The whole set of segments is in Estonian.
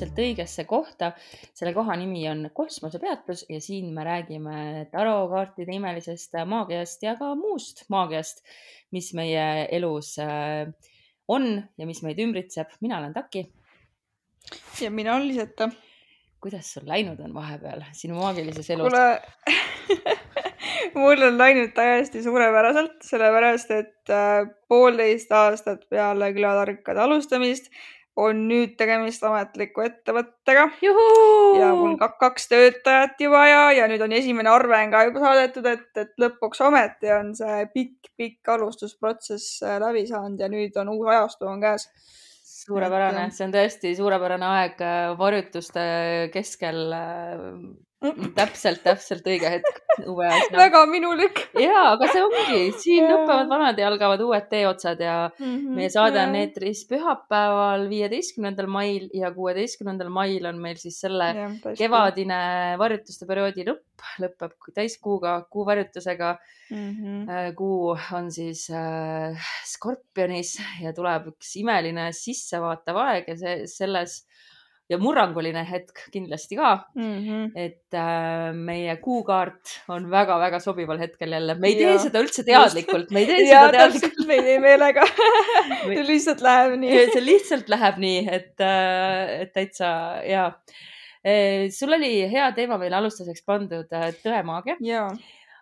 täpselt õigesse kohta. selle koha nimi on kosmosepeatus ja siin me räägime tarokaartide imelisest maagiast ja ka muust maagiast, mis meie elus äh, on ja mis meid ümbritseb. mina olen Taki. ja mina olen Liseta. kuidas sul läinud on vahepeal sinu maagilises elus? kuule mul on läinud täiesti suurepäraselt, sellepärast et äh, poolteist aastat peale külatarkade alustamist on nüüd tegemist ametliku ettevõttega. ja mul kaks töötajat juba ja, ja nüüd on esimene arve on ka juba saadetud, et, et lõpuks ometi on see pikk-pikk alustusprotsess äh, läbi saanud ja nüüd on uus ajastu on käes. suurepärane, see on tõesti suurepärane aeg äh, varjutuste keskel täpselt, täpselt õige hetk uue asja. väga minulik. ja, aga see ongi, siin lõpevad vanad ja algavad uued teeotsad ja mm -hmm, meie saade on eetris pühapäeval, viieteistkümnendal mail ja kuueteistkümnendal mail on meil siis selle ja, kevadine varjutuste perioodi lõpp, lõpeb täiskuuga, kuuvarjutusega mm. -hmm. kuu on siis äh, skorpionis ja tuleb üks imeline sissevaatav aeg ja see selles ja murranguline hetk kindlasti ka mm. -hmm. et äh, meie kuukaart on väga-väga sobival hetkel jälle. me ei tee ja, seda üldse teadlikult, me ei tee ja, seda teadlikult. me ei tee meelega see lihtsalt läheb nii. see lihtsalt läheb nii, et äh,, et täitsa ja e,. sul oli hea teema meile alustuseks pandud äh, tõemaagia.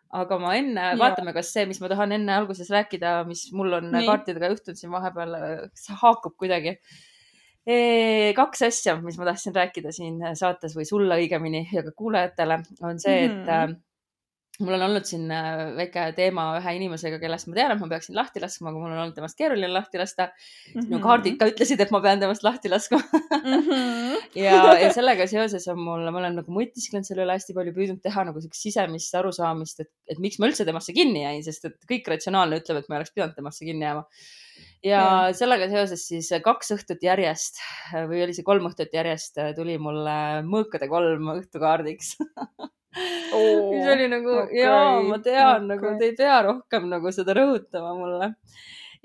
aga ma enne, vaatame, kas see, mis ma tahan enne alguses rääkida, mis mul on nii. kaartidega juhtunud siin vahepeal, haakub kuidagi kaks asja, mis ma tahtsin rääkida siin saates või sulle õigemini ja ka kuulajatele, on see, et mm -hmm. Mul on olnud siin äh, väike teema ühe inimesega, kellest ma tean, et ma peaksin lahti laskma, aga mul on olnud temast keeruline lahti lasta mm. -hmm. minu kaardid ka ütlesid, et ma pean temast lahti laskma mm. -hmm. ja, ja sellega seoses on mul, ma olen nagu mõtisklenud selle üle hästi palju, püüdnud teha nagu siukest sisemist arusaamist, et, et miks ma üldse temasse kinni jäin, sest et kõik ratsionaalne ütleb, et ma oleks pidanud temasse kinni jääma ja mm. sellega seoses siis kaks õhtut järjest või oli see kolm õhtut järjest tuli mulle mõõkade kolm õhtukaardiks oh, mis oli nagu okay, ja ma tean okay. nagu te ei pea rohkem nagu seda rõhutama mulle.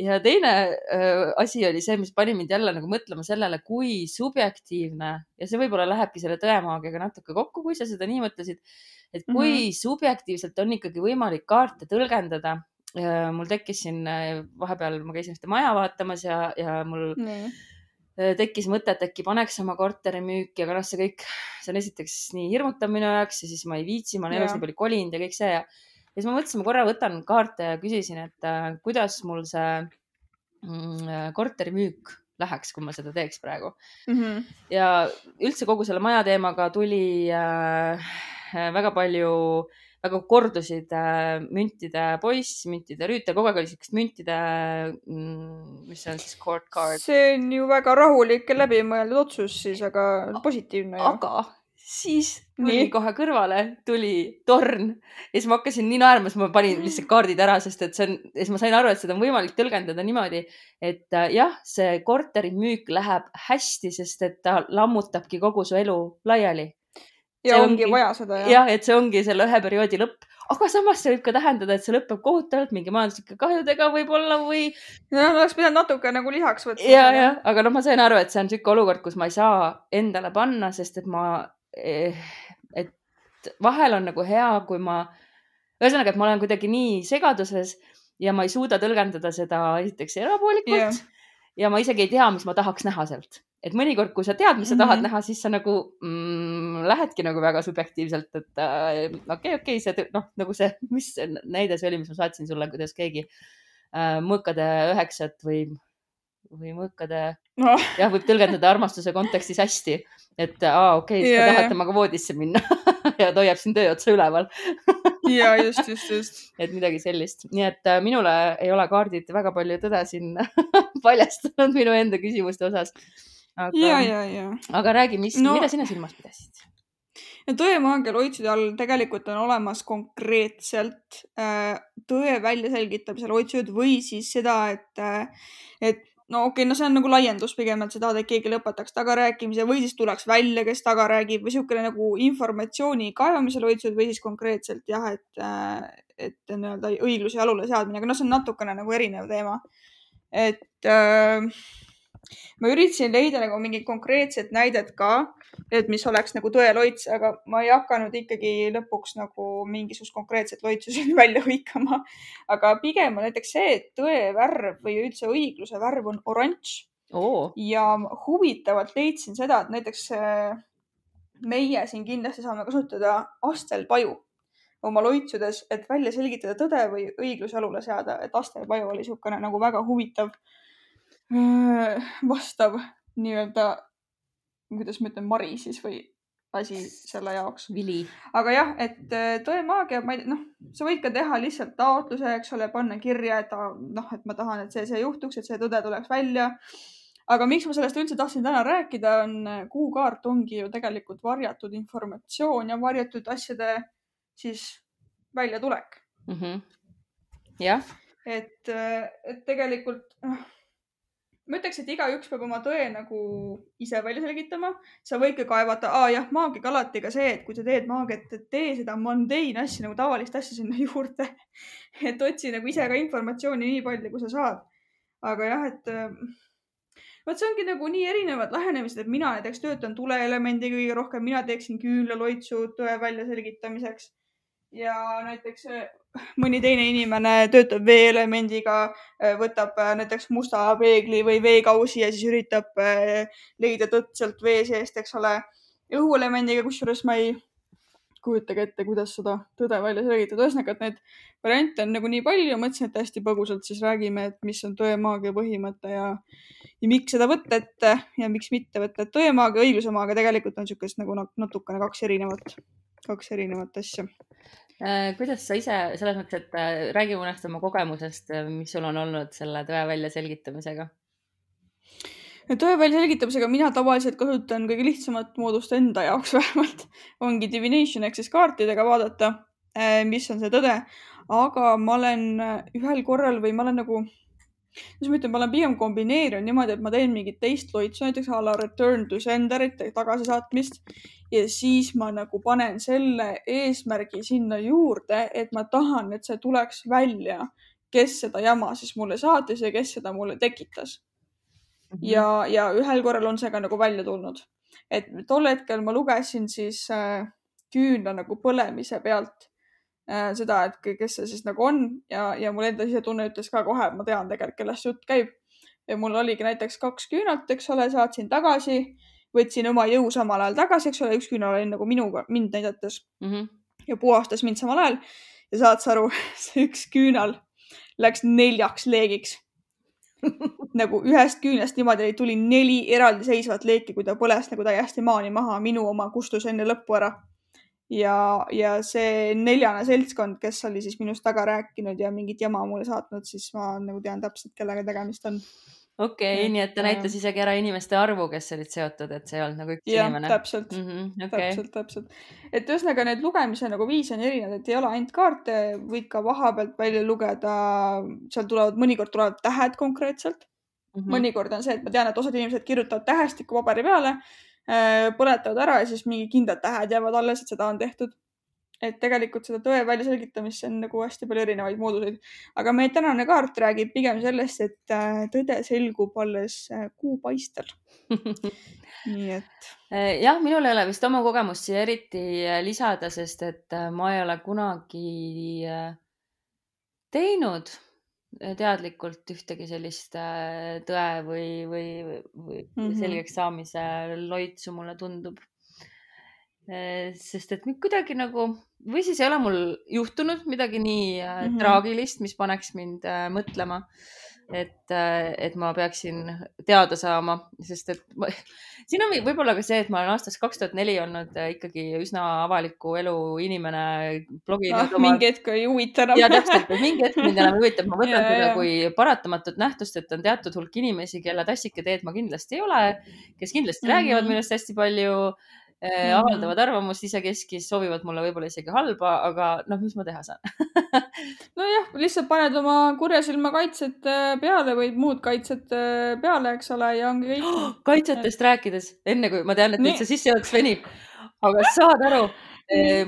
ja teine äh, asi oli see, mis pani mind jälle nagu mõtlema sellele, kui subjektiivne ja see võib-olla lähebki selle tõemaagiaga natuke kokku, kui sa seda nii mõtlesid, et kui mm -hmm. subjektiivselt on ikkagi võimalik kaarte tõlgendada mul tekkis siin vahepeal, ma käisin ühte maja vaatamas ja, ja mul nee. Äh, tekkis mõte, et äkki paneks oma korteri müüki, aga noh, see kõik, see on esiteks nii hirmutav minu jaoks ja siis ma ei viitsi, ma olen elus nii palju kolinud ja kõik see ja, ja siis ma mõtlesin, ma korra võtan kaarte ja küsisin, et äh, kuidas mul see mm, äh, korteri müük läheks, kui ma seda teeks praegu mm. -hmm. ja üldse kogu selle maja teemaga tuli äh, väga palju äh, väga kordusid äh, müntide poiss, müntide rüütel, kogu aeg oli siukest müntide mm,, mis see on siis, court card. see on ju väga rahulik ja läbimõeldud otsus siis, aga positiivne aga siis tuli nii. kohe kõrvale, tuli torn ja siis ma hakkasin nii naerma, siis ma panin lihtsalt kaardid ära, sest et see on, ja siis ma sain aru, et seda on võimalik tõlgendada niimoodi, et äh, jah, see korteri müük läheb hästi, sest et ta lammutabki kogu su elu laiali ja ongi, ongi vaja seda jah. jah, et see ongi selle ühe perioodi lõpp, aga samas see võib ka tähendada, et see lõpeb kohutavalt mingi majanduslike kahjudega võib-olla või. no oleks pidanud natuke nagu lisaks võtma. ja, jah, aga noh, ma sain aru, et see on niisugune olukord, kus ma ei saa endale panna, sest et ma eh,, et vahel on nagu hea, kui ma, ühesõnaga, et ma olen kuidagi nii segaduses ja ma ei suuda tõlgendada seda esiteks erapoolikult yeah. ja ma isegi ei tea, mis ma tahaks näha sealt et mõnikord, kui sa tead, mis sa tahad mm -hmm. näha, siis sa nagu mm, lähedki nagu väga subjektiivselt, et okei äh,, okei okay,, see noh, nagu see, mis näide see oli, mis ma saatsin sulle, kuidas keegi äh, mõõkade üheksat või, või mõõkade no. jah, võib tõlgendada armastuse kontekstis hästi, et aa, okei okay,, siis te tahate temaga voodisse minna ja ta hoiab siin töö otsa üleval ja just, just, just. et midagi sellist, nii et äh, minule ei ole kaardid väga palju tõde siin paljastanud minu enda küsimuste osas aga, ja, ja, ja. aga räägi, mis no,, mida sina silmas pidasid? Ja tõemaagia loitsude all tegelikult on olemas konkreetselt äh, tõe väljaselgitamise loitsud või siis seda, et äh,, et no okei okay,, no see on nagu laiendus pigem, et sa tahad, et keegi lõpetaks tagarääkimise või siis tuleks välja, kes taga räägib või niisugune nagu informatsiooni kaevamise loitsud või siis konkreetselt jah, et äh,, et nii-öelda õigluse jalule seadmine, aga noh, see on natukene nagu erinev teema. et äh, ma üritasin leida nagu mingit konkreetset näidet ka, et mis oleks nagu tõeloits, aga ma ei hakanud ikkagi lõpuks nagu mingisugust konkreetset loitsu siin välja hõikama. aga pigem on näiteks see, et tõe värv või üldse õigluse värv on oranž oh.. ja huvitavalt leidsin seda, et näiteks äh, meie siin kindlasti saame kasutada astelpaju oma loitsudes, et välja selgitada tõde või õiglus jalule seada, et astelpaju oli niisugune nagu väga huvitav vastav nii-öelda, kuidas ma ütlen, mari siis või asi selle jaoks. vili. aga jah, et tõemaagia, ma ei noh, sa võid ka teha lihtsalt taotluse, eks ole, panna kirja, et noh, et ma tahan, et see, see juhtuks, et see tõde tuleks välja. aga miks ma sellest üldse tahtsin täna rääkida, on kuukaart ongi ju tegelikult varjatud informatsioon ja varjatud asjade siis väljatulek mm. -hmm. jah. et, et tegelikult noh ma ütleks, et igaüks peab oma tõe nagu ise välja selgitama. sa võid ka kaevata, aa jah, maagiaga alati ka see, et kui sa teed maagiat, tee seda mundane asja nagu tavalist asja sinna juurde. et otsi nagu ise ka informatsiooni nii palju, kui sa saad. aga jah, et vot see ongi nagu nii erinevad lähenemised, et mina näiteks töötan tuleelemendiga kõige rohkem, mina teeksin küünlaloitsu tõe väljaselgitamiseks ja näiteks äh, mõni teine inimene töötab veeelemendiga, äh, võtab äh, näiteks musta peegli või veekausi ja siis üritab leida tõtt sealt vee seest, eks ole. õhuelemendiga, kusjuures ma ei kujutagi ette, kuidas seda tõde välja selgitada. ühesõnaga, et neid variante on nagu nii palju, mõtlesin, et hästi põgusalt siis räägime, et mis on tõemaagia põhimõte ja, ja miks seda võtta ette ja miks mitte võtta. et tõemaagia, õiglusemaagia tegelikult on niisugust nagu natukene kaks erinevat, kaks erinevat asja kuidas sa ise selles mõttes, et äh, räägi mõnest oma kogemusest, äh, mis sul on olnud selle tõe väljaselgitamisega? tõe väljaselgitamisega mina tavaliselt kasutan kõige lihtsamat moodust enda jaoks vähemalt, ongi divination ehk siis kaartidega vaadata, mis on see tõde. aga ma olen ühel korral või ma olen nagu kuidas ma ütlen, ma olen pigem kombineerinud niimoodi, et ma teen mingit teist loitsu, näiteks a la return to sender'it ehk tagasisaatmist ja siis ma nagu panen selle eesmärgi sinna juurde, et ma tahan, et see tuleks välja, kes seda jama siis mulle saatis ja kes seda mulle tekitas mm. -hmm. ja, ja ühel korral on see ka nagu välja tulnud, et tol hetkel ma lugesin siis äh, küünla nagu põlemise pealt seda, et kes see siis nagu on ja, ja mul enda sisetunne ütles ka kohe, et ma tean tegelikult, kellest jutt käib. ja mul oligi näiteks kaks küünalt, eks ole, saatsin tagasi, võtsin oma jõu samal ajal tagasi, eks ole, üks küünal oli nagu minuga, mind näidates mm -hmm. ja puhastas mind samal ajal. ja saad sa aru, see üks küünal läks neljaks leegiks nagu ühest küünest niimoodi tuli neli eraldiseisvat leeki, kui ta põles nagu täiesti maani maha, minu oma kustus enne lõppu ära ja, ja see neljane seltskond, kes oli siis minust taga rääkinud ja mingit jama mulle saatnud, siis ma nagu tean täpselt, kellega tegemist on. okei okay,, nii et ta näitas isegi ära inimeste arvu, kes olid seotud, et see ei olnud nagu üks ja, inimene. täpselt mm, -hmm, okay. täpselt, täpselt. et ühesõnaga need lugemise nagu viise on erinevad, et ei ole ainult kaarte, võid ka vaha pealt välja lugeda, seal tulevad, mõnikord tulevad tähed konkreetselt mm. -hmm. mõnikord on see, et ma tean, et osad inimesed kirjutavad tähestiku paberi peale Äh, põletavad ära ja siis mingi kindlad tähed jäävad alles, et seda on tehtud. et tegelikult seda tõe väljaselgitamisse on nagu hästi palju erinevaid mooduseid. aga meie tänane kaart räägib pigem sellest, et äh, tõde selgub alles äh, kuupaistel nii et. jah, minul ei ole vist oma kogemust siia eriti lisada, sest et ma ei ole kunagi teinud teadlikult ühtegi sellist äh, tõe või, või, või mm -hmm. selgeks saamise loitsu, mulle tundub. Äh, sest et kuidagi nagu või siis ei ole mul juhtunud midagi nii mm -hmm. traagilist, mis paneks mind mõtlema et, äh, et ma peaksin teada saama, sest et ma, siin on võib-olla ka see, et ma olen aastast kaks tuhat neli olnud äh, ikkagi üsna avaliku elu inimene. Ah, oma... mingi hetk ei huvita enam. ja täpselt, mingi hetk mind enam ei huvita, ma võtan seda kui paratamatut nähtust, et on teatud hulk inimesi, kelle tassiketeed ma kindlasti ei ole, kes kindlasti mm -hmm. räägivad minust hästi palju Mm avaldavad arvamust isekeskis, soovivad mulle võib-olla isegi halba, aga noh, mis ma teha saan nojah, lihtsalt paned oma kurja silma kaitsed äh, peale või muud kaitsed äh, peale, eks ole, ja ongi kõik oh,. kaitsetest et... rääkides, enne kui ma tean, et nüüd see sissejuhatus venib. aga saad aru,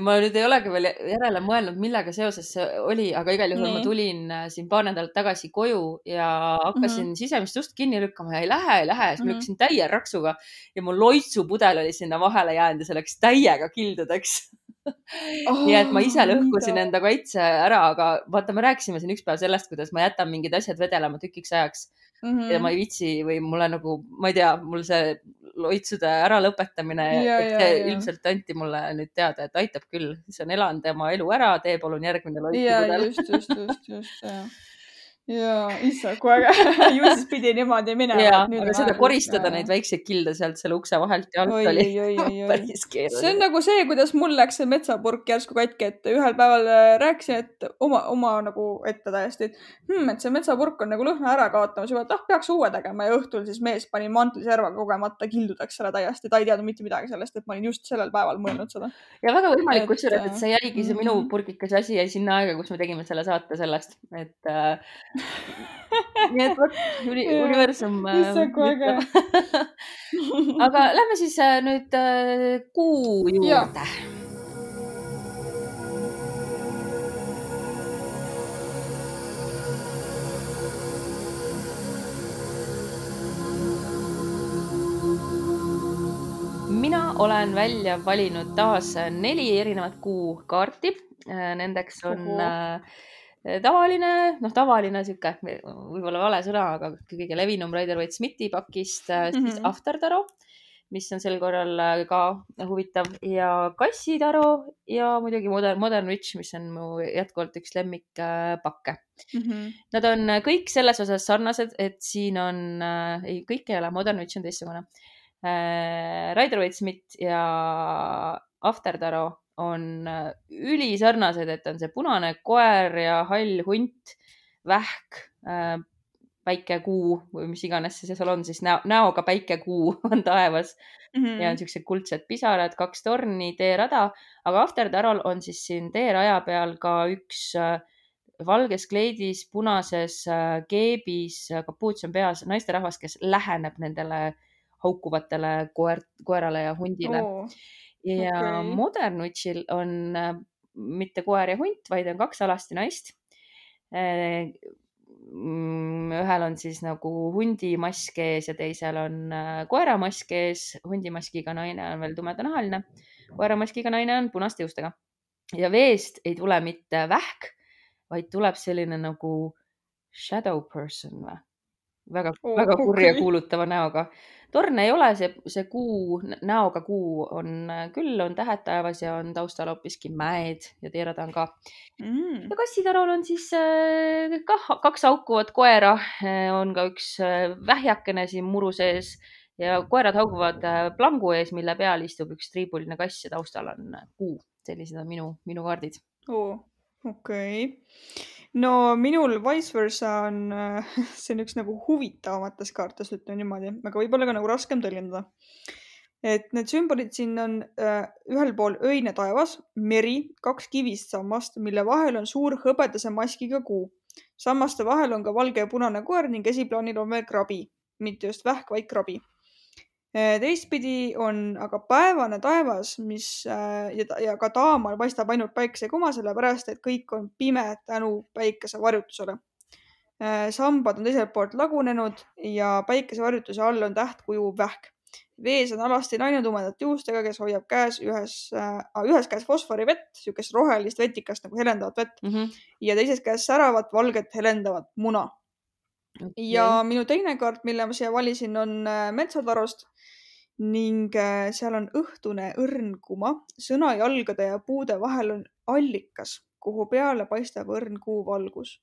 ma nüüd ei olegi veel järele mõelnud, millega seoses see oli, aga igal juhul Nii. ma tulin äh, siin paar nädalat tagasi koju ja hakkasin mm -hmm. sisemist ust kinni lükkama ja ei lähe, ei lähe, siis ma mm -hmm. lükkasin täie raksuga ja mu loitsupudel oli sinna vahele jäänud ja see läks täiega kildudeks oh, nii et ma ise lõhkusin enda kaitse ära, aga vaata, me rääkisime siin üks päev sellest, kuidas ma jätan mingid asjad vedelema tükiks ajaks mm -hmm. ja ma ei viitsi või mulle nagu, ma ei tea, mul see loitsude äralõpetamine, ja, ilmselt anti mulle nüüd teada, et aitab küll, see on elanud tema elu ära, tee palun järgmine loitsupudel. just, just, just, just, jah ja issand, kui äge ju siis pidi niimoodi minema. ja, aga seda koristada neid väikseid kilde sealt selle ukse vahelt ja alt oli päris keeruline. see on nagu see, kuidas mul läks see metsapurk järsku katki, et ühel päeval äh, rääkisin, et oma, oma nagu ette täiesti, et hmm, et see metsapurk on nagu lõhna ära kaotamas juba, et ah, peaks uue tegema ja õhtul siis mees pani mantliservaga kogemata kildudeks selle täiesti, ta ei teadnud mitte midagi sellest, et ma olin just sellel päeval mõelnud seda. ja väga võimalik kusjuures, et see jäigi see minu mm. purgikas asi jäi sinna aega, kus me tegime selle saate sellest, et äh, nii et vot uni, universum. issand, kui äge. aga lähme siis äh, nüüd äh, kuu juurde. mina olen välja valinud taas neli erinevat kuukaarti. Äh, nendeks on Eh, tavaline, noh, tavaline sihuke, võib-olla vale sõna, aga kõige levinum Rider-Waite Smithi pakist mm -hmm. siis mhm. After Taro, mis on sel korral äh, ka huvitav ja kassitaro ja muidugi Modern, Modern Witch, mis on mu jätkuvalt üks lemmikpakke mm. -hmm. Nad on kõik selles osas sarnased, et siin on äh,, ei, kõik ei ole, Modern Witch on teistsugune äh,. Rider-Waite Smith ja After Taro on äh, ülisarnased, et on see punane koer ja hall hunt, vähk, äh, päikekuu või mis iganes see seal on, siis näo, näoga päikekuu on taevas. Mm -hmm. ja on siuksed kuldsed pisarad, kaks torni, teerada, aga After Tarol on siis siin teeraja peal ka üks äh, valges kleidis, punases keebis, kapuuts on peas naisterahvas, kes läheneb nendele haukuvatele koer, koerale ja hundile. Oh ja okay. Modern Witchil on äh, mitte koer ja hunt, vaid on kaks alasti naist. Äh, mm, ühel on siis nagu hundi mask ees ja teisel on äh, koera mask ees. hundimaskiga naine on veel tumedanahaline, koeramaskiga naine on punaste juustega. ja veest ei tule mitte vähk, vaid tuleb selline nagu shadow person või? Väga oh,, väga kurja okay. kuulutava näoga torne ei ole, see, see kuu, näoga kuu on küll, on tähed taevas ja on taustal hoopiski mäed ja teerad on ka mm.. ja kassitarul on siis äh, kah kaks haukuvat koera, äh, on ka üks äh, vähjakene siin muru sees ja koerad hauguvad plangu ees, mille peal istub üks triibuline kass ja taustal on kuu. sellised on minu, minu kaardid oh,. okei okay no minul vice versa on, see on üks nagu huvitavamatest kaartidest, ütleme niimoodi, aga võib-olla ka nagu raskem tõlgendada. et need sümbolid siin on äh, ühel pool öine taevas, meri, kaks kivist sammast, mille vahel on suur hõbedase maskiga kuu. sammaste vahel on ka valge ja punane koer ning esiplaanil on veel krabi, mitte just vähk, vaid krabi Äh, teistpidi on aga päevane taevas, mis äh, ja, ja ka taamal paistab ainult päiksekuma, sellepärast et kõik on pime tänu päikese varjutusele. Äh, sambad on teiselt poolt lagunenud ja päikesevarjutuse all on tähtkuju vähk. vees on alasti naine tumedate juustega, kes hoiab käes ühes äh,, ühes käes fosforivett, niisugust rohelist vetikast nagu helendavat vett mm -hmm. ja teises käes säravat valget helendavat muna okay.. ja minu teine kaart, mille ma siia valisin, on metsatarost ning äh, seal on õhtune õrn kuma, sõnajalgade ja puude vahel on allikas, kuhu peale paistab õrn kuuvalgus.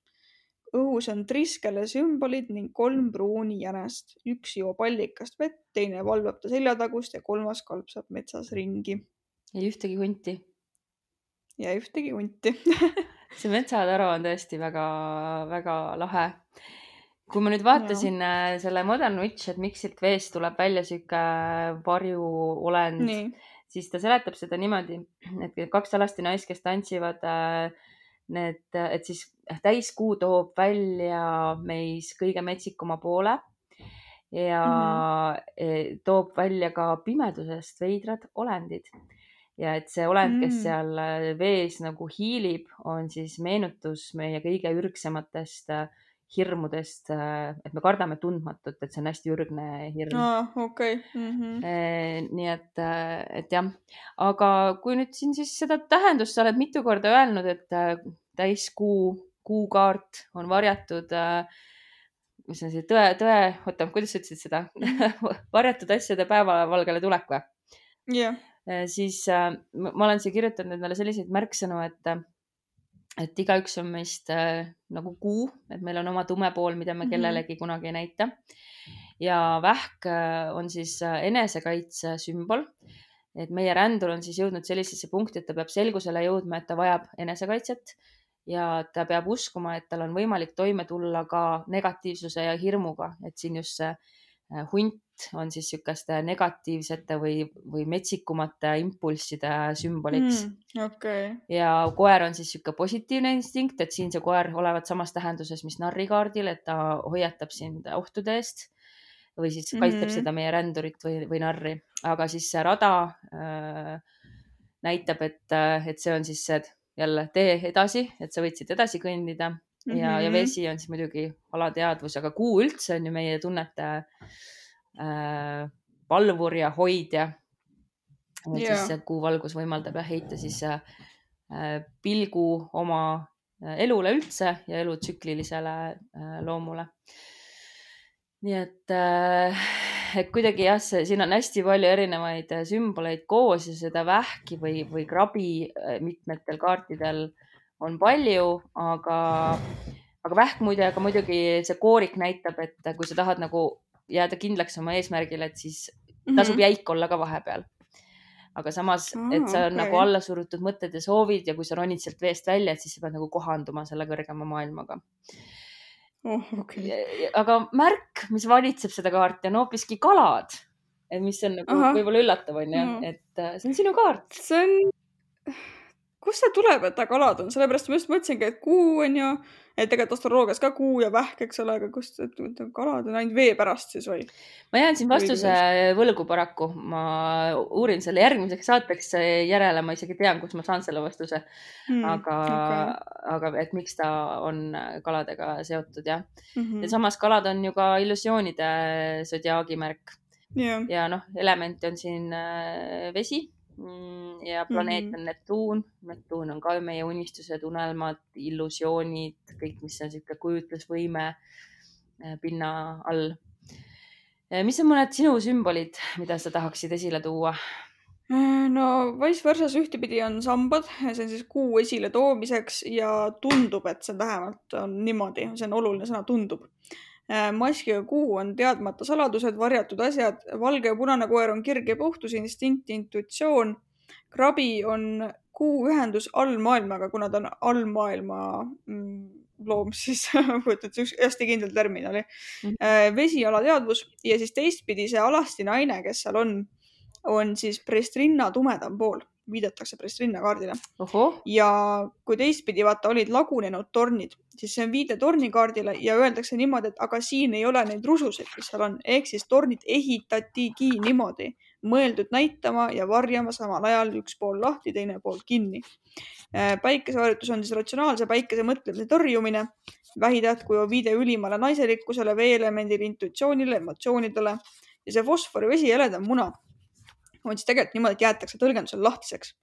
õhus on triskele sümbolid ning kolm pruuni jänest. üks joob allikast vett, teine valvab ta seljatagust ja kolmas kalpsab metsas ringi. ei ühtegi hunti. ja ühtegi hunti see metsataru on tõesti väga-väga lahe kui ma nüüd vaatasin ja. Äh, selle Modern Witch, et miks siit veest tuleb välja sihuke varjuolend, siis ta seletab seda niimoodi, et kaks alasti naist, kes tantsivad, äh, need, et siis täiskuu toob välja meis kõige metsikuma poole ja mm -hmm. toob välja ka pimedusest veidrad olendid ja et see olend, kes mm. seal äh, vees nagu hiilib, on siis meenutus meie kõige ürgsematest äh, hirmudest, äh, et me kardame tundmatut, et see on hästi ürgne hirm ah,. okei mm. -hmm. nii et, et jah, aga kui nüüd siin siis seda tähendust sa oled mitu korda öelnud, et täiskuu, kuukaart on varjatud mis on see tõe, tõe, oota, kuidas sa ütlesid seda varjatud asjade päevavalgele tulek või? jah yeah. siis äh, ma olen siia kirjutanud endale selliseid märksõnu, et et igaüks on meist äh, nagu kuu, et meil on oma tume pool, mida me mhm. kellelegi mm -hmm. kunagi ei näita. ja vähk äh, on siis äh, enesekaitse sümbol. et meie rändur on siis jõudnud sellisesse punkti, et ta peab selgusele jõudma, et ta vajab enesekaitset ja ta peab uskuma, et tal on võimalik toime tulla ka negatiivsuse ja hirmuga, et siin just see äh, hunt on siis niisuguste negatiivsete või, või metsikumate impulsside sümboliks mm,. Okay. ja koer on siis niisugune positiivne instinkt, et siin see koer olevat samas tähenduses, mis narrikaardil, et ta hoiatab sind ohtude eest või siis kaitseb mm -hmm. seda meie rändurit või, või narri, aga siis see rada äh, näitab, et, äh, et see on siis see jälle tee edasi, et sa võiksid edasi kõndida mm -hmm. ja, ja mhm. vesi on siis muidugi alateadvus, aga kuu üldse on ju meie tunnete äh, valvur ja hoidja. et yeah. siis see kuuvalgus võimaldab jah heita siis äh, pilgu oma äh, elule üldse ja elutsüklilisele äh, loomule. nii et äh, et kuidagi jah, see, siin on hästi palju erinevaid äh, sümboleid koos ja seda vähki või, või krabi äh, mitmetel kaartidel on palju, aga, aga vähk muide, aga muidugi see koorik näitab, et kui sa tahad nagu jääda kindlaks oma eesmärgile, et siis mhm. tasub mm -hmm. jäik olla ka vahepeal. aga samas, et sa on okay. nagu alla surutud mõtted ja soovid ja kui sa ronid sealt veest välja, et siis sa pead nagu kohanduma selle kõrgema maailmaga oh,. Okay. aga märk, mis valitseb seda kaarti, on hoopiski kalad, mis on nagu võib-olla üllatav, onju mm, -hmm. et äh, see on sinu kaart. see on, kust see tuleb, et ta kalad on, sellepärast ma just mõtlesingi, et kuu on ju et tegelikult astroloogias ka kuu ja vähk, eks ole, aga kust, kalad on ainult vee pärast siis või? ma jään siin vastuse võlgu paraku, ma uurin selle järgmiseks saateks järele, ma isegi tean, kust ma saan selle vastuse. Hmm,. aga okay., aga et miks ta on kaladega seotud jah. Mm -hmm.. ja samas kalad on ju ka illusioonide sodiaagi märk. Yeah.. ja noh, element on siin äh, vesi. Mm, ja planeet mm -hmm. on Neptuun. Neptuun on ka meie unistused, unelmad, illusioonid, kõik, mis on niisugune kujutlusvõime äh, pinna all. Äh, mis on mõned sinu sümbolid, mida sa tahaksid esile tuua? Äh, no vice versa's ühtepidi on sambad, see on siis kuu esile toomiseks ja tundub, et see vähemalt on niimoodi, see on oluline sõna, tundub maskiga kuu on teadmata saladused, varjatud asjad, valge ja punane koer on kirg ja puhtus, instinkt, intuitsioon. krabi on kuu ühendus allmaailmaga, kuna ta on allmaailma mm, loom, siis kujutad, see üks hästi kindel termin oli mm. -hmm. vesi, alateadvus ja siis teistpidi see alasti naine, kes seal on, on siis prestrinna tumedam pool viidatakse Prestrinna kaardile. ja kui teistpidi vaata olid lagunenud tornid, siis see on viide tornikaardile ja öeldakse niimoodi, et aga siin ei ole neid rususid, mis seal on, ehk siis tornid ehitatigi niimoodi, mõeldud näitama ja varjama samal ajal üks pool lahti, teine pool kinni. Äh, päikeseharjutus on siis ratsionaalse päikese mõtlemise tõrjumine, vähitäht kui on viide ülimale naiselikkusele, veeelemendile, intuitsioonile, emotsioonidele. Ja see fosfor ja vesi heledam muna on siis tegelikult niimoodi, et jäetakse tõlgendusel lahtiseks.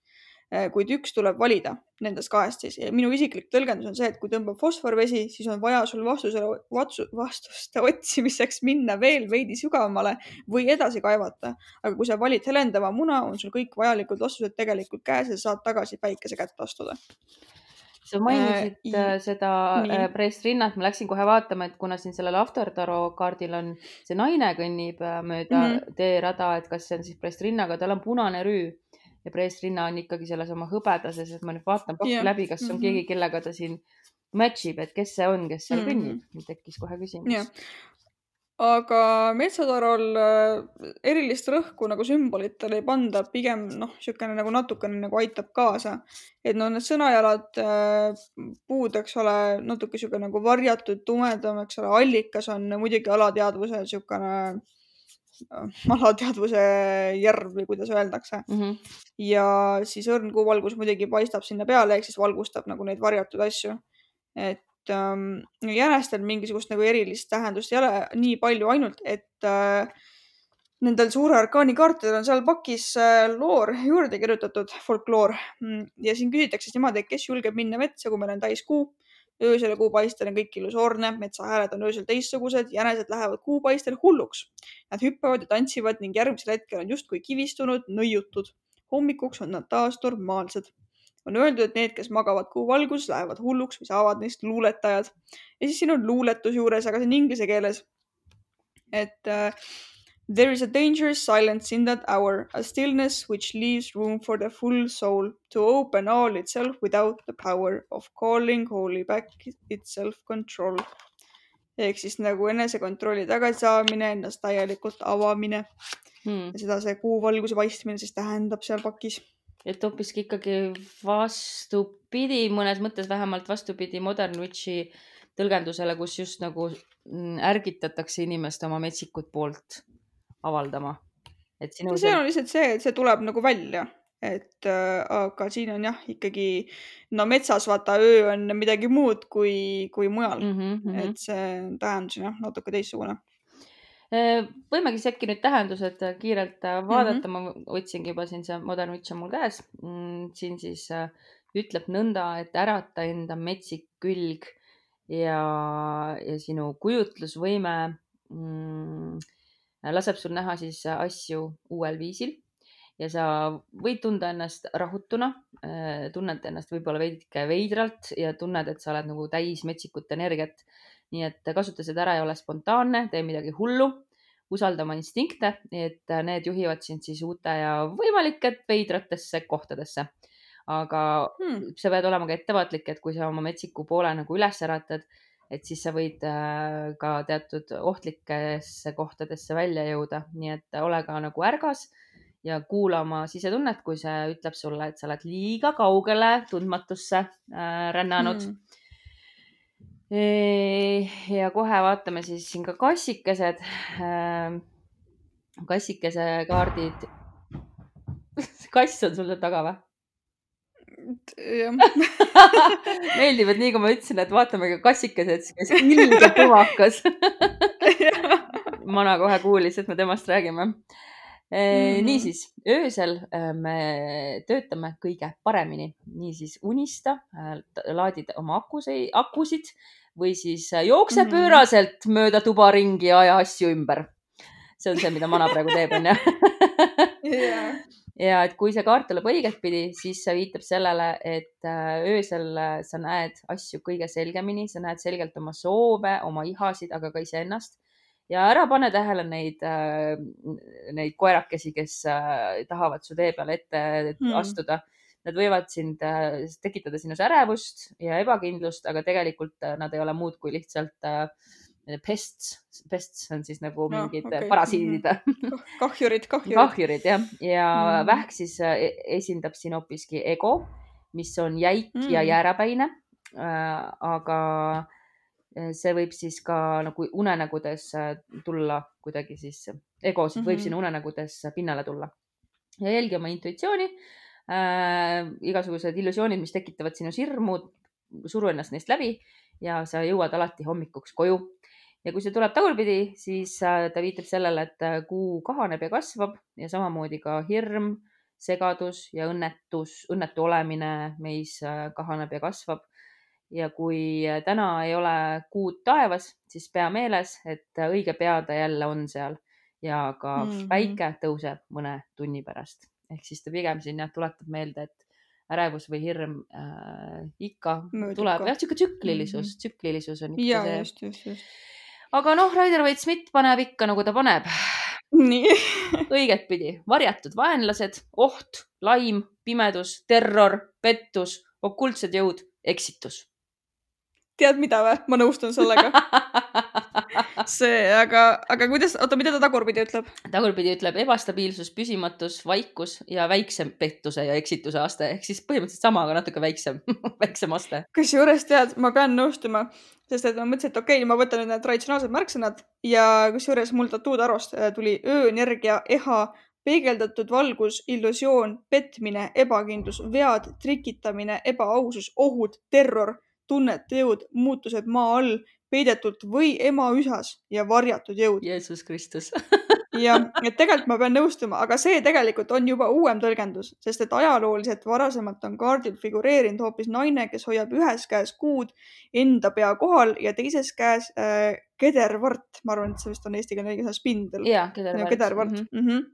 Äh, kuid üks tuleb valida nendest kahest siis minu isiklik tõlgendus on see, et kui tõmbab fosforvesi, siis on vaja sul vastusele, vastuste otsimiseks minna veel veidi sügavamale või edasi kaevata. aga kui sa valid helendava muna, on sul kõik vajalikud vastused tegelikult käes ja saad tagasi päikese kätte astuda sa mainisid äh, seda äh, pressrinnat, ma läksin kohe vaatama, et kuna siin sellel Afterdaro kaardil on see naine kõnnib äh, mööda mm -hmm. teerada, et kas see on siis pressrinnaga, tal on punane rüü ja pressrinna on ikkagi selles oma hõbedases, et ma nüüd vaatan pakku yeah. läbi, kas on mm -hmm. keegi, kellega ta siin match ib, et kes see on, kes seal mm -hmm. kõnnib. mul tekkis kohe küsimus aga metsatarol äh, erilist rõhku nagu sümbolitele ei panda, pigem noh, niisugune nagu natukene nagu aitab kaasa. et no need sõnajalad, äh, puud, eks ole, natuke niisugune nagu varjatud, tumedam, eks ole, allikas on muidugi alateadvuse niisugune alateadvuse järv või kuidas öeldakse mm. -hmm. ja siis õrn kuuvalgus muidugi paistab sinna peale, ehk siis valgustab nagu neid varjatud asju. et ähm, jänestel mingisugust nagu erilist tähendust ei ole nii palju, ainult et äh, nendel suure orkaani kaartidel on seal pakis äh, loor juurde kirjutatud, folkloor. Mm, ja siin küsitakse siis niimoodi, et kes julgeb minna metsa, kui meil on täiskuu öösel ja kuupaistel on kõik illusoorne, metsahääled on öösel teistsugused, jänesed lähevad kuupaistel hulluks. Nad hüppavad ja tantsivad ning järgmisel hetkel on justkui kivistunud, nõiutud. hommikuks on nad taas normaalsed. On öeldud, et need, kes magavad kuu valguses, lähevad hulluks või saavad neist luuletajad. ja siis siin on luuletus juures, aga see on inglise keeles. et äh, There is a dangerous silence in that hour, a stillness which leaves room for the full soul to open all itself without the power of calling wholly back its self-control. ehk siis nagu enesekontrolli tagasisaamine, ennast täielikult avamine hmm.. ja seda see kuuvalguse paistmine siis tähendab seal pakis. Et hoopiski ikkagi vastupidi, mõnes mõttes vähemalt vastupidi Modern Witchi tõlgendusele, kus just nagu ärgitatakse inimest oma metsikut poolt avaldama. et sinu. see on lihtsalt see, et see tuleb nagu välja, et äh, aga siin on jah, ikkagi no metsas vaata öö on midagi muud kui, kui mujal mm, -hmm. et see tähendus on jah natuke teistsugune võimegi siis äkki nüüd tähendused kiirelt äh, vaadata mm, -hmm. ma võtsingi juba siin see Modern Witch on mul käes mm,. siin siis äh, ütleb nõnda, et ärata enda metsik külg ja, ja sinu kujutlusvõime mm, laseb sul näha siis asju uuel viisil ja sa võid tunda ennast rahutuna, äh, tunned ennast võib-olla veidike veidralt ja tunned, et sa oled nagu täis metsikut energiat. Nii et kasuta seda ära ja ole spontaanne, tee midagi hullu, usalda oma instinkte, et need juhivad sind siis uute ja võimalik, et veidratesse kohtadesse. aga hmm. sa pead olema ka ettevaatlik, et kui sa oma metsiku poole nagu üles äratad et siis sa võid äh, ka teatud ohtlikesse kohtadesse välja jõuda, nii et ole ka nagu ärgas ja kuula oma sisetunnet, kui see ütleb sulle, et sa oled liiga kaugele tundmatusse äh, rännanud hmm ja kohe vaatame siis siin ka kassikesed, äh, kassikese kaardid. kass on sul seal taga või? meeldib, et nii kui ma ütlesin, et vaatame ka kassikesed, siis ilge tumakas Mana kohe kuulis, et me temast räägime mm. -hmm. niisiis, öösel äh, me töötame kõige paremini, niisiis unista, äh, laadid oma akuseid, akusid või siis jookse mm -hmm. pööraselt mööda tuba ringi ja aja asju ümber. see on see, mida Mana praegu teeb, onju ja et kui see kaart tuleb õigetpidi, siis see viitab sellele, et äh, öösel äh, sa näed asju kõige selgemini, sa näed selgelt oma soove, oma ihasid, aga ka iseennast. ja ära pane tähele neid, äh, neid koerakesi, kes tahavad su tee peale ette hmm. astuda. Nad võivad sind tekitada sinus ärevust ja ebakindlust, aga tegelikult nad ei ole muud kui lihtsalt äh, pests, pests on siis nagu no, mingid okay. parasiidid mhm. kahjurid, kahjurid. kahjurid jah, ja mm. vähk siis e-, esindab siin hoopiski ego, mis on jäik mm. ja jäärapäine äh,. aga see võib siis ka nagu unenägudes äh, tulla kuidagi siis, egosid mm -hmm. võib mhm. siin unenägudes pinnale tulla. ja jälgi oma intuitsiooni äh,. igasugused illusioonid, mis tekitavad sinus hirmu, suru ennast neist läbi ja sa jõuad alati hommikuks koju ja kui see tuleb tagurpidi, siis äh, ta viitab sellele, et äh, kuu kahaneb ja kasvab ja samamoodi ka hirm, segadus ja õnnetus, õnnetu olemine meis äh, kahaneb ja kasvab. ja kui täna ei ole kuud taevas, siis pea meeles, et õige pea ta jälle on seal ja ka mm -hmm. päike tõuseb mõne tunni pärast. Ehk siis ta pigem siin jah, tuletab meelde, et ärevus või hirm äh, ikka Mööduka. tuleb, jah, sihuke tsüklilisus mm, -hmm. tsüklilisus on ikka ja, see. just, just, just aga noh, Raider Waite Smith paneb ikka nagu ta paneb. nii õigetpidi, varjatud vaenlased, oht, laim, pimedus, terror, pettus, okultsed jõud, eksitus. tead mida või, ma nõustun sellega see, aga, aga kuidas, oota, mida ta tagurpidi ütleb? tagurpidi ütleb ebastabiilsus, püsimatus, vaikus ja väiksem pettuse ja eksituse aste ehk siis põhimõtteliselt sama, aga natuke väiksem väiksem aste. kusjuures tead, ma pean nõustuma, sest et ma mõtlesin, et okei okay,, ma võtan need traditsionaalsed märksõnad ja kusjuures mul tattootarost äh, tuli ööenergia, eha, peegeldatud valgus, illusioon, petmine, ebakindlus, vead, trikitamine, ebaausus, ohud, terror tunned, teod, muutused maa all, peidetult või ema üsas ja varjatud jõud. Jeesus Kristus ja, et tegelikult ma pean nõustuma, aga see tegelikult on juba uuem tõlgendus, sest et ajalooliselt varasemalt on kaardil figureerinud hoopis naine, kes hoiab ühes käes kuud enda pea kohal ja teises käes äh, kedervart, ma arvan, et see vist on eestikeelne õige sõna, spindel. jaa, kedervart. kedervart mm. -hmm. Mm -hmm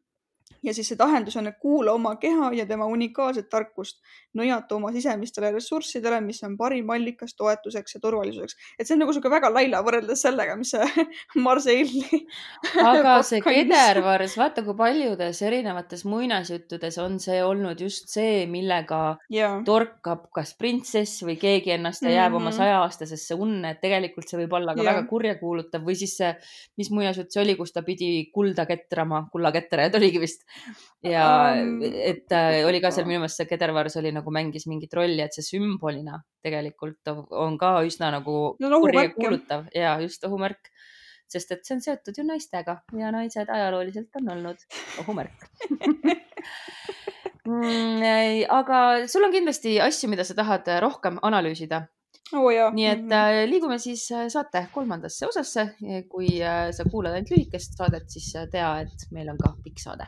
ja siis see tähendus on, et kuula oma keha ja tema unikaalset tarkust, nõjata oma sisemistele ressurssidele, mis on parim allikas toetuseks ja turvalisuseks. et see on nagu sihuke väga laila võrreldes sellega, mis see Marseille'i. aga see kedervars, vaata kui paljudes erinevates muinasjuttudes on see olnud just see, millega ja. torkab kas printsess või keegi ennast ja jääb mm -hmm. oma mhm. sajaaastasesse unne, et tegelikult see võib olla ka ja. väga kurjakuulutav või siis see, mis muinasjutt see oli, kus ta pidi kulda ketrama, kullaketrajad oligi vist ja um, et äh, oli ka seal minu meelest see Kedervars oli nagu mängis mingit rolli, et see sümbolina tegelikult on ka üsna nagu no, kuulutav ja just ohumärk, sest et see on seotud ju naistega ja naised ajalooliselt on olnud ohumärk. Mm, aga sul on kindlasti asju, mida sa tahad rohkem analüüsida. Oh,. nii et mm -hmm. liigume siis äh, saate kolmandasse osasse. kui äh, sa kuulad ainult lühikest saadet, siis tea, et meil on ka pikk saade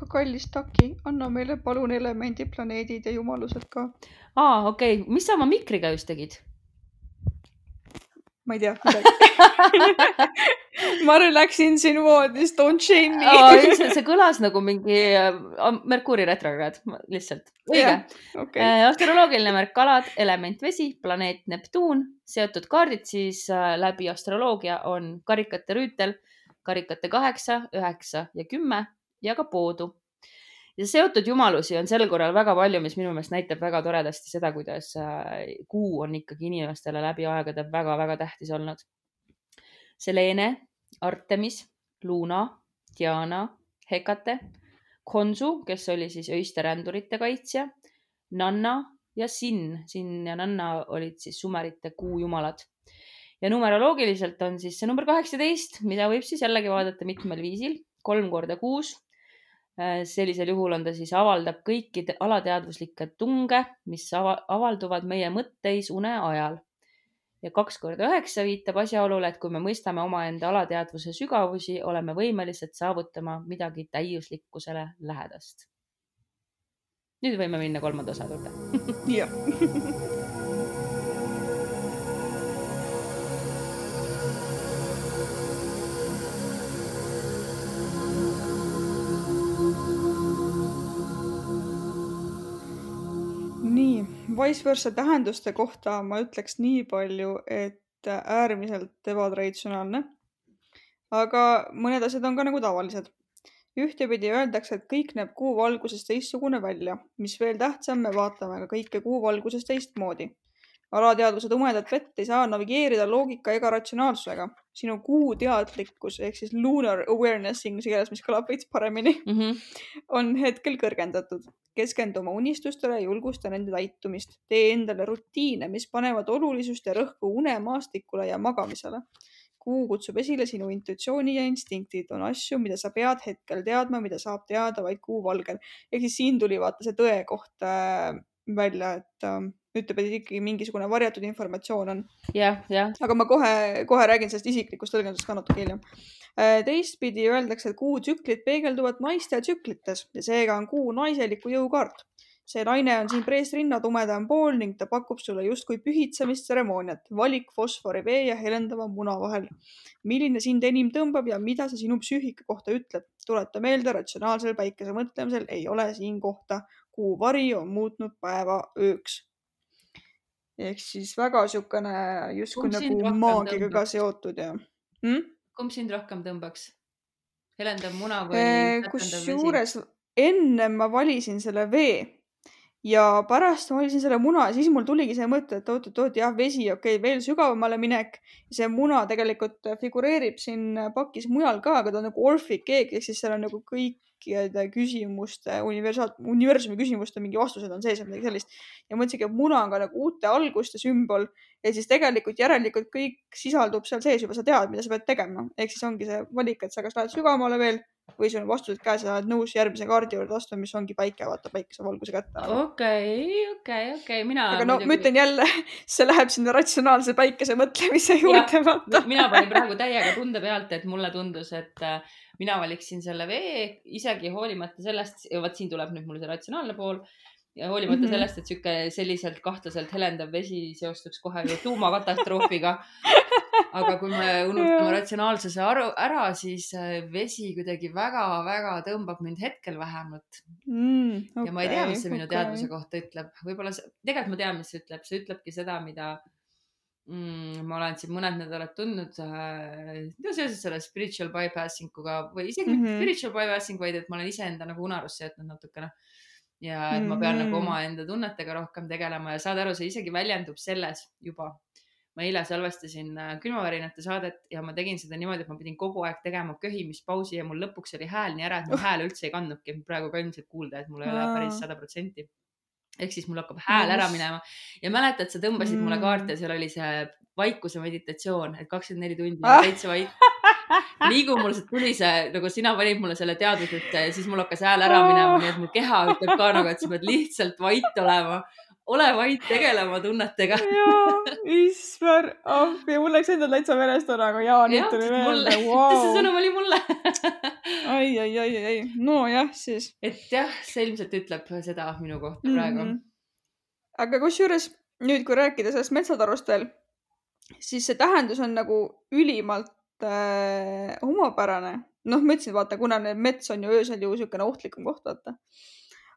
aga kallis Taki, anna meile palun elemendid, planeedid ja jumalused ka. aa, okei okay., mis sa oma mikriga just tegid? ma ei tea ma läksin sinu voodist, don't shame me see, see kõlas nagu mingi äh, Merkuuri retrokraad, lihtsalt. õige. Okay. Äh, astroloogiline märk kalad, element vesi, planeet Neptuun, seotud kaardid siis äh, läbi astroloogia on karikate rüütel, karikate kaheksa, üheksa ja kümme ja ka poodu. ja seotud jumalusi on sel korral väga palju, mis minu meelest näitab väga toredasti seda, kuidas äh, kuu on ikkagi inimestele läbi aegade väga-väga tähtis olnud. Selene, Artemis, Luna, Diana, Hekate, Khonsu, kes oli siis öiste rändurite kaitsja, Nanna ja Sin. Sin ja Nanna olid siis sumerite kuujumalad ja numeroloogiliselt on siis see number kaheksateist, mida võib siis jällegi vaadata mitmel viisil, kolm korda kuus sellisel juhul on ta siis, avaldab kõiki alateadvuslikke tunge, mis avalduvad meie mõtteis une ajal. ja kaks korda üheksa viitab asjaolule, et kui me mõistame omaenda alateadvuse sügavusi, oleme võimelised saavutama midagi täiuslikkusele lähedast. nüüd võime minna kolmanda osa juurde. jah vice versa tähenduste kohta ma ütleks nii palju, et äärmiselt ebatraditsionaalne. aga mõned asjad on ka nagu tavalised. ühtepidi öeldakse, et kõik näeb kuu valguses teistsugune välja, mis veel tähtsam, me vaatame ka kõike kuu valguses teistmoodi alateadvuse tumedat vett ei saa navigeerida loogika ega ratsionaalsusega. Sinu kuuteadlikkus ehk siis lunar awareness inglise keeles, mis kõlab veits paremini mm, -hmm. on hetkel kõrgendatud. keskendu oma unistustele, julgusta nende täitumist. tee endale rutiine, mis panevad olulisust ja rõhku unemaastikule ja magamisele. kuu kutsub esile sinu intuitsiooni ja instinktid, on asju, mida sa pead hetkel teadma, mida saab teada vaid kuu valgel. ehk siis siin tuli vaata see tõe koht äh, välja, et äh, ütleb, et ikkagi mingisugune varjatud informatsioon on. jah, jah. aga ma kohe, kohe räägin sellest isiklikust tõlgendusest ka natuke hiljem. Äh, teistpidi öeldakse, et kuutsüklid peegelduvad naiste tsüklites ja seega on kuu naiseliku jõu kaart. see naine on siin preesrinna tumedam pool ning ta pakub sulle justkui pühitsemistseremooniat, valik fosfori, vee ja helendava muna vahel. milline sind enim tõmbab ja mida see sinu psüühika kohta ütleb? tuleta meelde, ratsionaalsel päikese mõtlemisel ei ole siin kohta. kuu vari on muutnud päeva ööks ehk siis väga niisugune justkui nagu maagiaga seotud ja hm?. kumb sind rohkem tõmbaks? helendav muna või äh, kusjuures ennem ma valisin selle vee ja pärast ma valisin selle muna ja siis mul tuligi see mõte, et oot-oot-oot, jah, vesi, okei okay,, veel sügavamale minek. see muna tegelikult figureerib siin pakis mujal ka, aga ta on nagu orphic keeg ehk siis seal on nagu kõikide küsimuste, universaal, universumi küsimuste mingi vastused on sees või midagi sellist. ja mõtlesingi, et muna on ka nagu uute alguste sümbol ja siis tegelikult järelikult kõik sisaldub seal sees juba, sa tead, mida sa pead tegema. ehk siis ongi see valik, et sa kas lähed sügavamale veel või sul on vastused käes ja oled nõus järgmise kaardi juurde astuma, mis ongi päike, vaata päikesevalguse kätte. okei, okei, okei, mina. aga no muidugi... ma ütlen jälle, see läheb sinna ratsionaalse päikese mõtlemise juurde, vaata. mina panin praegu täiega tunde pealt, et mulle tundus, et äh, mina valiksin selle vee, isegi hoolimata sellest, vot siin tuleb nüüd mul see ratsionaalne pool ja hoolimata mm -hmm. sellest, et sihuke selliselt kahtlaselt helendav vesi seostuks kohe tuumakatastroofiga aga kui me unustame ratsionaalsuse aru, ära, siis äh, vesi kuidagi väga-väga tõmbab mind hetkel vähemalt mm,. Okay, ja ma ei tea, mis see minu okay. teadvuse kohta ütleb, võib-olla, tegelikult ma tean, mis see ütleb, see ütlebki seda, mida mm, ma olen siin mõned nädalad tundnud äh, no seoses selle spiritual bypassing uga või isegi mitte mm -hmm. spiritual bypassing, vaid et ma olen iseenda nagu unarusse jätnud natukene ja et ma pean mm -hmm. nagu mm-hmm. omaenda tunnetega rohkem tegelema ja saad aru, see isegi väljendub selles juba, ma eile salvestasin äh, külmavärinate saadet ja ma tegin seda niimoodi, et ma pidin kogu aeg tegema köhimispausi ja mul lõpuks oli hääl nii ära, et mu oh. hääl üldse ei kandnudki. praegu ka ilmselt kuulda, et mul ei ole päris sada protsenti. ehk siis mul hakkab hääl ära minema ja mäletad, sa tõmbasid mm. mulle kaarte ja seal oli see vaikuse meditatsioon, et kakskümmend neli tundi ah. täitsa vait. Liigumuliselt tuli see, nagu sina panid mulle selle teadmise, et siis mul hakkas hääl ära minema, nii et mu keha ütleb ka nagu, et sa pead lihtsalt vait olema ole vait, tegele oma tunnetega. jaa, issand, appi, mul läks endal täitsa verest ära, aga jaa, nüüd tuli meelde, see sõnum oli mulle ai, ai, ai, ai, nojah, siis. et jah, see ilmselt ütleb seda minu kohta praegu mm. -hmm. aga kusjuures nüüd, kui rääkida sellest metsatarust veel, siis see tähendus on nagu ülimalt äh, omapärane. noh, ma ütlesin, vaata, kuna mets on ju öösel ju niisugune ohtlikum koht, vaata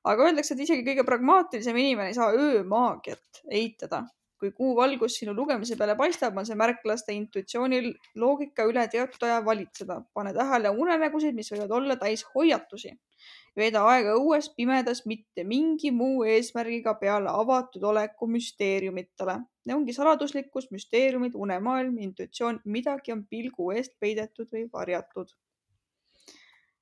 aga öeldakse, et isegi kõige pragmaatilisem inimene ei saa öömaagiat eitada. Kui kuu valgus sinu lugemise peale paistab, on see märk lasta intuitsioonil loogika üle teatud aja valitseda. pane tähele unenägusid, mis võivad olla täis hoiatusi. veeda aega õues pimedas mitte mingi muu eesmärgiga peale avatud oleku müsteeriumitele. Need ongi saladuslikkus, müsteeriumid, unemaailm, intuitsioon, midagi on pilgu eest peidetud või varjatud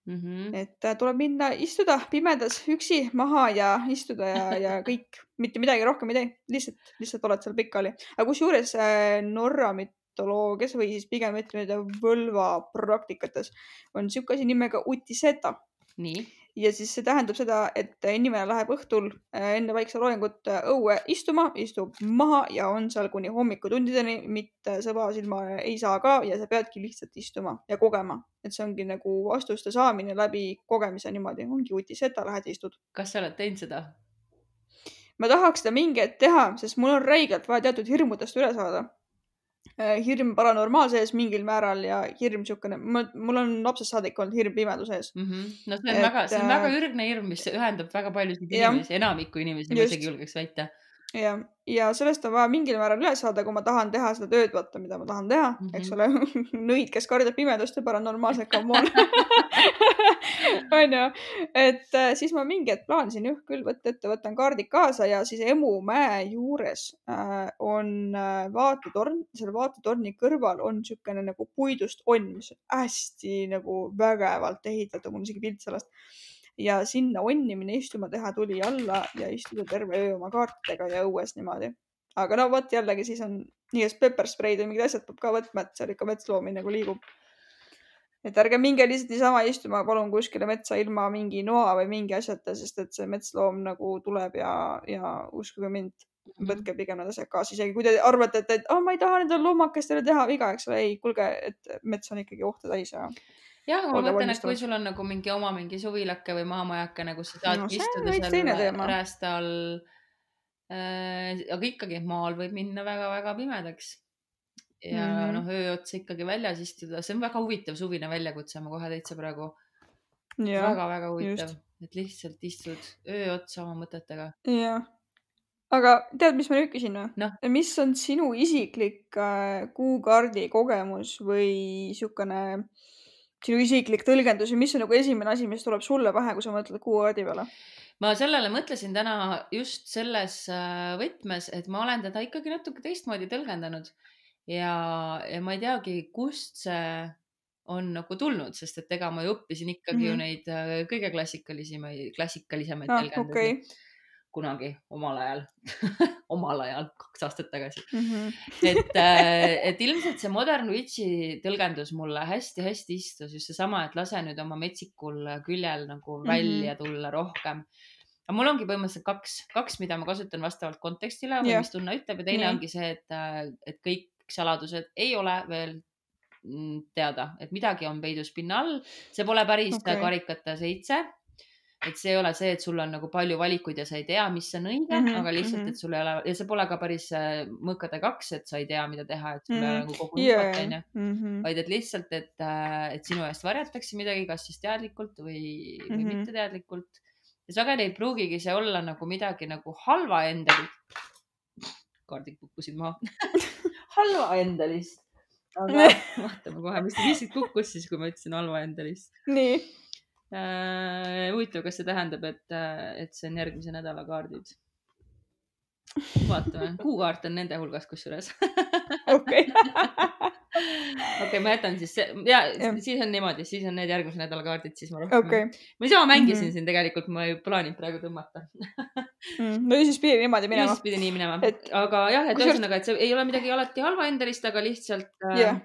Mm -hmm. et äh, tuleb minna istuda pimedas üksi maha ja istuda ja, ja kõik, mitte midagi rohkem ei tee, lihtsalt, lihtsalt oled seal pikali. aga kusjuures äh, Norra mütoloogias või siis pigem ütleme Võlva praktikates on niisugune asi nimega utiseta. nii ja siis see tähendab seda, et inimene läheb õhtul äh, enne päikseloojangut äh, õue istuma, istub maha ja on seal kuni hommikutundideni, mitte sõba silma ei saa ka ja sa peadki lihtsalt istuma ja kogema, et see ongi nagu vastuste saamine läbi kogemise niimoodi, ongi utiseta, lähed ja istud. kas sa oled teinud seda? ma tahaks seda mingi hetk teha, sest mul on räigelt vaja teatud hirmudest üle saada hirm paranormaalse ees mingil määral ja hirm niisugune, mul on lapsest saadik olnud hirm pimeduse ees mm. -hmm. no see on et, väga, see on väga äh, ürgne hirm, mis ühendab väga paljusid inimesi, enamikku inimesi, ma isegi julgeks väita jah, ja sellest on vaja mingil määral üle saada, kui ma tahan teha seda tööd, vaata, mida ma tahan teha mm, -hmm. eks ole. Nõid, kes kardab pimedust ja paranormaalset, come on onju, et äh, siis ma mingi hetk plaanisin jah küll võtta ette, võtan kaardid kaasa ja siis Emu mäe juures äh, on äh, vaatetorn, selle vaatetorni kõrval on niisugune nagu puidust onn, mis on hästi nagu vägevalt ehitatud, mul on isegi pilt sellest ja sinna onnimine istuma teha tuli alla ja istuda terve öö oma kaartidega ja õues niimoodi. aga no vot jällegi siis on nii-öelda pepperspreid või mingid asjad peab ka võtma, et seal ikka metsloomine nagu liigub. et ärge minge lihtsalt niisama istuma, palun kuskile metsa ilma mingi noa või mingi asjata, sest et see metsloom nagu tuleb ja, ja uskuge mind, mhm. võtke pigem need asjad kaasa, isegi kui te arvate, et, et oh, ma ei taha nendele loomakestele teha viga, eks ole, ei, kuulge, et mets on ikkagi ohte täis ja jah, ma mõtlen, et kui sul on nagu mingi oma mingi suvilake või maamajakene, kus sa saadki no, istuda seal räästa all äh,. aga ikkagi maal võib minna väga-väga pimedaks. ja mm -hmm. noh, öö otsa ikkagi väljas istuda, see on väga huvitav suvine väljakutse, ma kohe täitsa praegu. väga-väga huvitav, et lihtsalt istud öö otsa oma mõtetega. jah aga tead, mis ma nüüd küsin või no.? mis on sinu isiklik äh, kuukaardi kogemus või niisugune äh, sinu isiklik tõlgendus ja mis on nagu esimene asi, mis tuleb sulle pähe, kui sa mõtled kuukaardi peale? ma sellele mõtlesin täna just selles äh, võtmes, et ma olen teda ikkagi natuke teistmoodi tõlgendanud ja, ja ma ei teagi, kust see on nagu tulnud, sest et ega ma ju õppisin ikkagi mm -hmm. ju mhm. neid äh, kõige klassikalisemaid, klassikalisemaid ah, tõlgendusi okay kunagi omal ajal omal ajal, kaks aastat tagasi mm. -hmm. et, äh, et ilmselt see modern witch'i tõlgendus mulle hästi-hästi istus, just seesama, et lase nüüd oma metsikul küljel nagu mhm. välja tulla rohkem. aga mul ongi põhimõtteliselt kaks, kaks, mida ma kasutan vastavalt kontekstile yeah. mis tunne ütleb ja teine yeah. ongi see, et, äh, et kõik saladused ei ole veel mm, teada, et midagi on peidus pinna all, see pole päris okay. karikate seitse et see ei ole see, et sul on nagu palju valikuid ja sa ei tea, mis on õige mm, -hmm, aga lihtsalt mm, -hmm. et sul ei ole ja see pole ka päris äh, mõõkade kaks, et sa ei tea, mida teha, et sul ei mm -hmm. ole nagu kogu infot yeah. onju mm, -hmm. vaid et lihtsalt, et, äh, et sinu eest varjatakse midagi, kas siis teadlikult või, või mm -hmm. mitteteadlikult. ja sageli ei pruugigi see olla nagu midagi nagu halva endalist. kaardid kukkusid maha halva endalist. aga vaatame kohe, mis, mis siit kukkus siis, kui ma ütlesin halva endalist. nii. Huvitav, kas see tähendab, et, äh, et see on järgmise nädala kaardid? vaatame, kuukaart on nende hulgas kusjuures. okei. okei, ma jätan siis, ja, ja siis on niimoodi, siis on need järgmise nädala kaardid, siis ma rohkem okay.. ma niisama mängisin mm -hmm. siin tegelikult, ma ei plaaninud praegu tõmmata mm,. no siis pidi niimoodi minema. siis pidi nii minema et..., aga jah, et ühesõnaga, et see ei ole midagi alati halva endalist, aga lihtsalt yeah.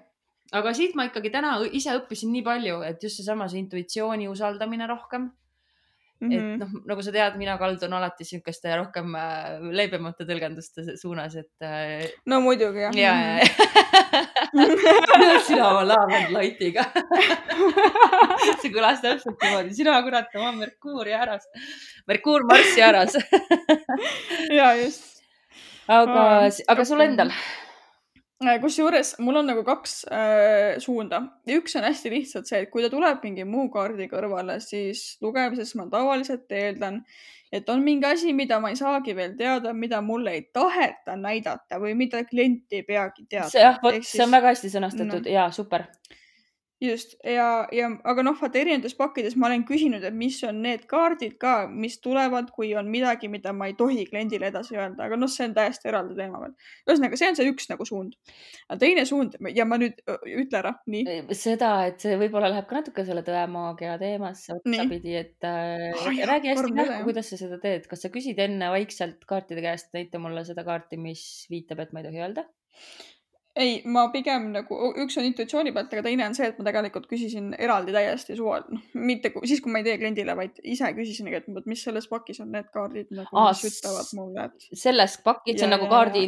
Aga siit ma ikkagi täna ise õppisin nii palju, et just seesama see intuitsiooni usaldamine rohkem Mm -hmm. et mhm. noh, nagu sa tead, mina kaldun alati siukeste rohkem äh, leebemate tõlgenduste suunas, et äh,. no muidugi jah. ja, ja, ja. sina oma laavendlaitiga see kõlas täpselt niimoodi, sina kurat oma Merkuuri äras, Merkuur Marssi äras ja just. aga, aga sul endal kusjuures mul on nagu kaks äh, suunda. üks on hästi lihtsalt see, et kui ta tuleb mingi muu kaardi kõrvale, siis lugemises ma tavaliselt eeldan, et on mingi asi, mida ma ei saagi veel teada, mida mulle ei taheta näidata või mida klient ei peagi teadma. jah, vot siis... see on väga hästi sõnastatud no. ja super just ja, ja aga noh, vaata erinevates pakkides ma olen küsinud, et mis on need kaardid ka, mis tulevad, kui on midagi, mida ma ei tohi kliendile edasi öelda, aga noh, see on täiesti eraldi teema veel. ühesõnaga, see on see üks nagu suund. teine suund ja ma nüüd ütle ära, nii. seda, et see võib-olla läheb ka natuke selle tõemaagia teemasse otsapidi, et äh, oh, jah, räägi hästi kähku, kuidas sa seda teed, kas sa küsid enne vaikselt kaartide käest, näita mulle seda kaarti, mis viitab, et ma ei tohi öelda? Ei, ma pigem nagu, üks on intuitsiooni pealt, aga teine on see, et ma tegelikult küsisin eraldi täiesti suval, noh, mitte kui, siis, kui ma ei tee kliendile, vaid ise küsisingi, et mis selles pakis on need kaardid nagu, mis ütlevad mulle, et. selles pakis, on nagu kaardi,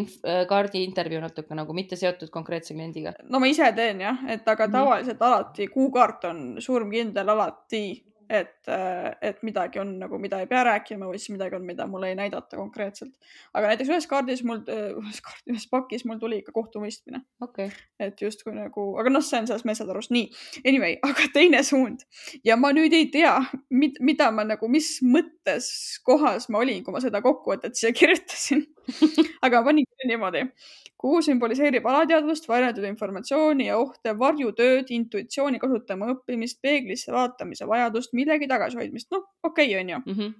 kaardi intervjuu natuke nagu mitte seotud konkreetse kliendiga. no ma ise teen jah, et aga mhm. tavaliselt mm -hmm. alati kuukaart on surmkindel alati et, äh, et midagi on nagu, mida ei pea rääkima või siis midagi on, mida mulle ei näidata konkreetselt. aga näiteks ühes kaardis mul, äh, ühes kaardis, ühes pakis mul tuli ikka kohtumõistmine okay.. et justkui nagu, aga noh, see on selles metsatarus nii. Anyway, aga teine suund ja ma nüüd ei tea, mida ma nagu, mis mõttes kohas ma olin, kui ma seda kokkuvõtet siia kirjutasin aga ma panin niimoodi kuu sümboliseerib alateadvust, varjatud informatsiooni ja ohte, varjutööd, intuitsiooni kasutama õppimist, peeglisse vaatamise vajadust, millegi tagasihoidmist. noh, okei okay,, onju mm. -hmm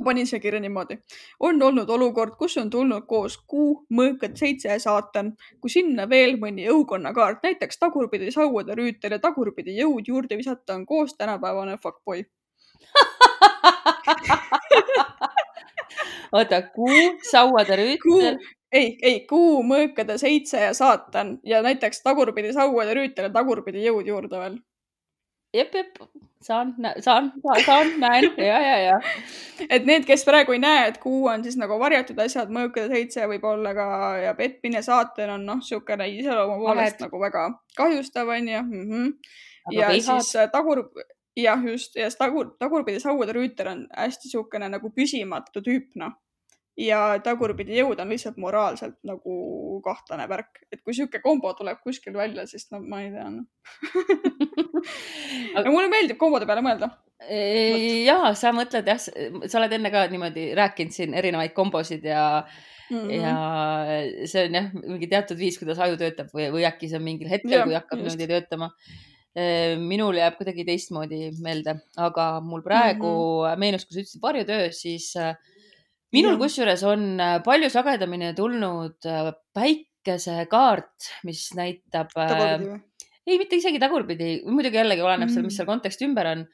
ma panin siia kirja niimoodi. on olnud olukord, kus on tulnud koos kuu, mõõkad, seitse ja saatan, kui sinna veel mõni õukonnakaart, näiteks tagurpidi sauade rüütel ja tagurpidi jõud juurde visata, on koos tänapäevane fuckboy oota, kuu, sauade rüütel ei, ei, Kuu, Mõõkade seitse ja Saatan ja näiteks tagurpidi sauad ja rüütel ja tagurpidi jõud juurde veel. jep, jep, saan, saan, saan, näen ja, ja, ja. et need, kes praegu ei näe, et Kuu on siis nagu varjatud asjad, Mõõkade seitse võib olla ka ja petmine, Saatan on noh, niisugune iseloomu poolest nagu väga kahjustav onju mm. -hmm. ja pihad. siis äh, tagur, jah, just ja tagur, tagurpidi sauad ja rüütel on hästi niisugune nagu püsimatu tüüp noh ja tagurpidi jõud on lihtsalt moraalselt nagu kahtlane värk, et kui sihuke kombo tuleb kuskil välja, siis no ma ei tea no. aga mulle meeldib kombode peale mõelda. ja sa mõtled jah, sa oled enne ka niimoodi rääkinud siin erinevaid kombosid ja mm, -hmm. ja see on jah, mingi teatud viis, kuidas aju töötab või, või äkki see on mingil hetkel, kui hakkab niimoodi töötama minul jääb kuidagi teistmoodi meelde, aga mul praegu mm -hmm. meenus, kui sa ütlesid varjutöö, siis minul kusjuures on palju sagedamini tulnud päikesekaart, mis näitab. ei, mitte isegi tagurpidi, muidugi jällegi oleneb mm seal, mis seal kontekst ümber on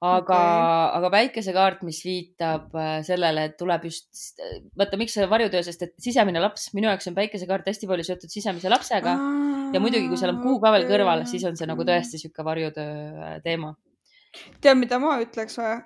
aga okay., aga päikesekaart, mis viitab äh, sellele, et tuleb just, vaata, miks see varjutöö, sest et sisemine laps, minu jaoks on päikesekaart hästi palju seotud sisemise lapsega Aa, ja muidugi, kui seal on kuu ka veel okay. kõrval, siis on see nagu tõesti sihuke varjutöö äh, teema. tead, mida ma ütleks või?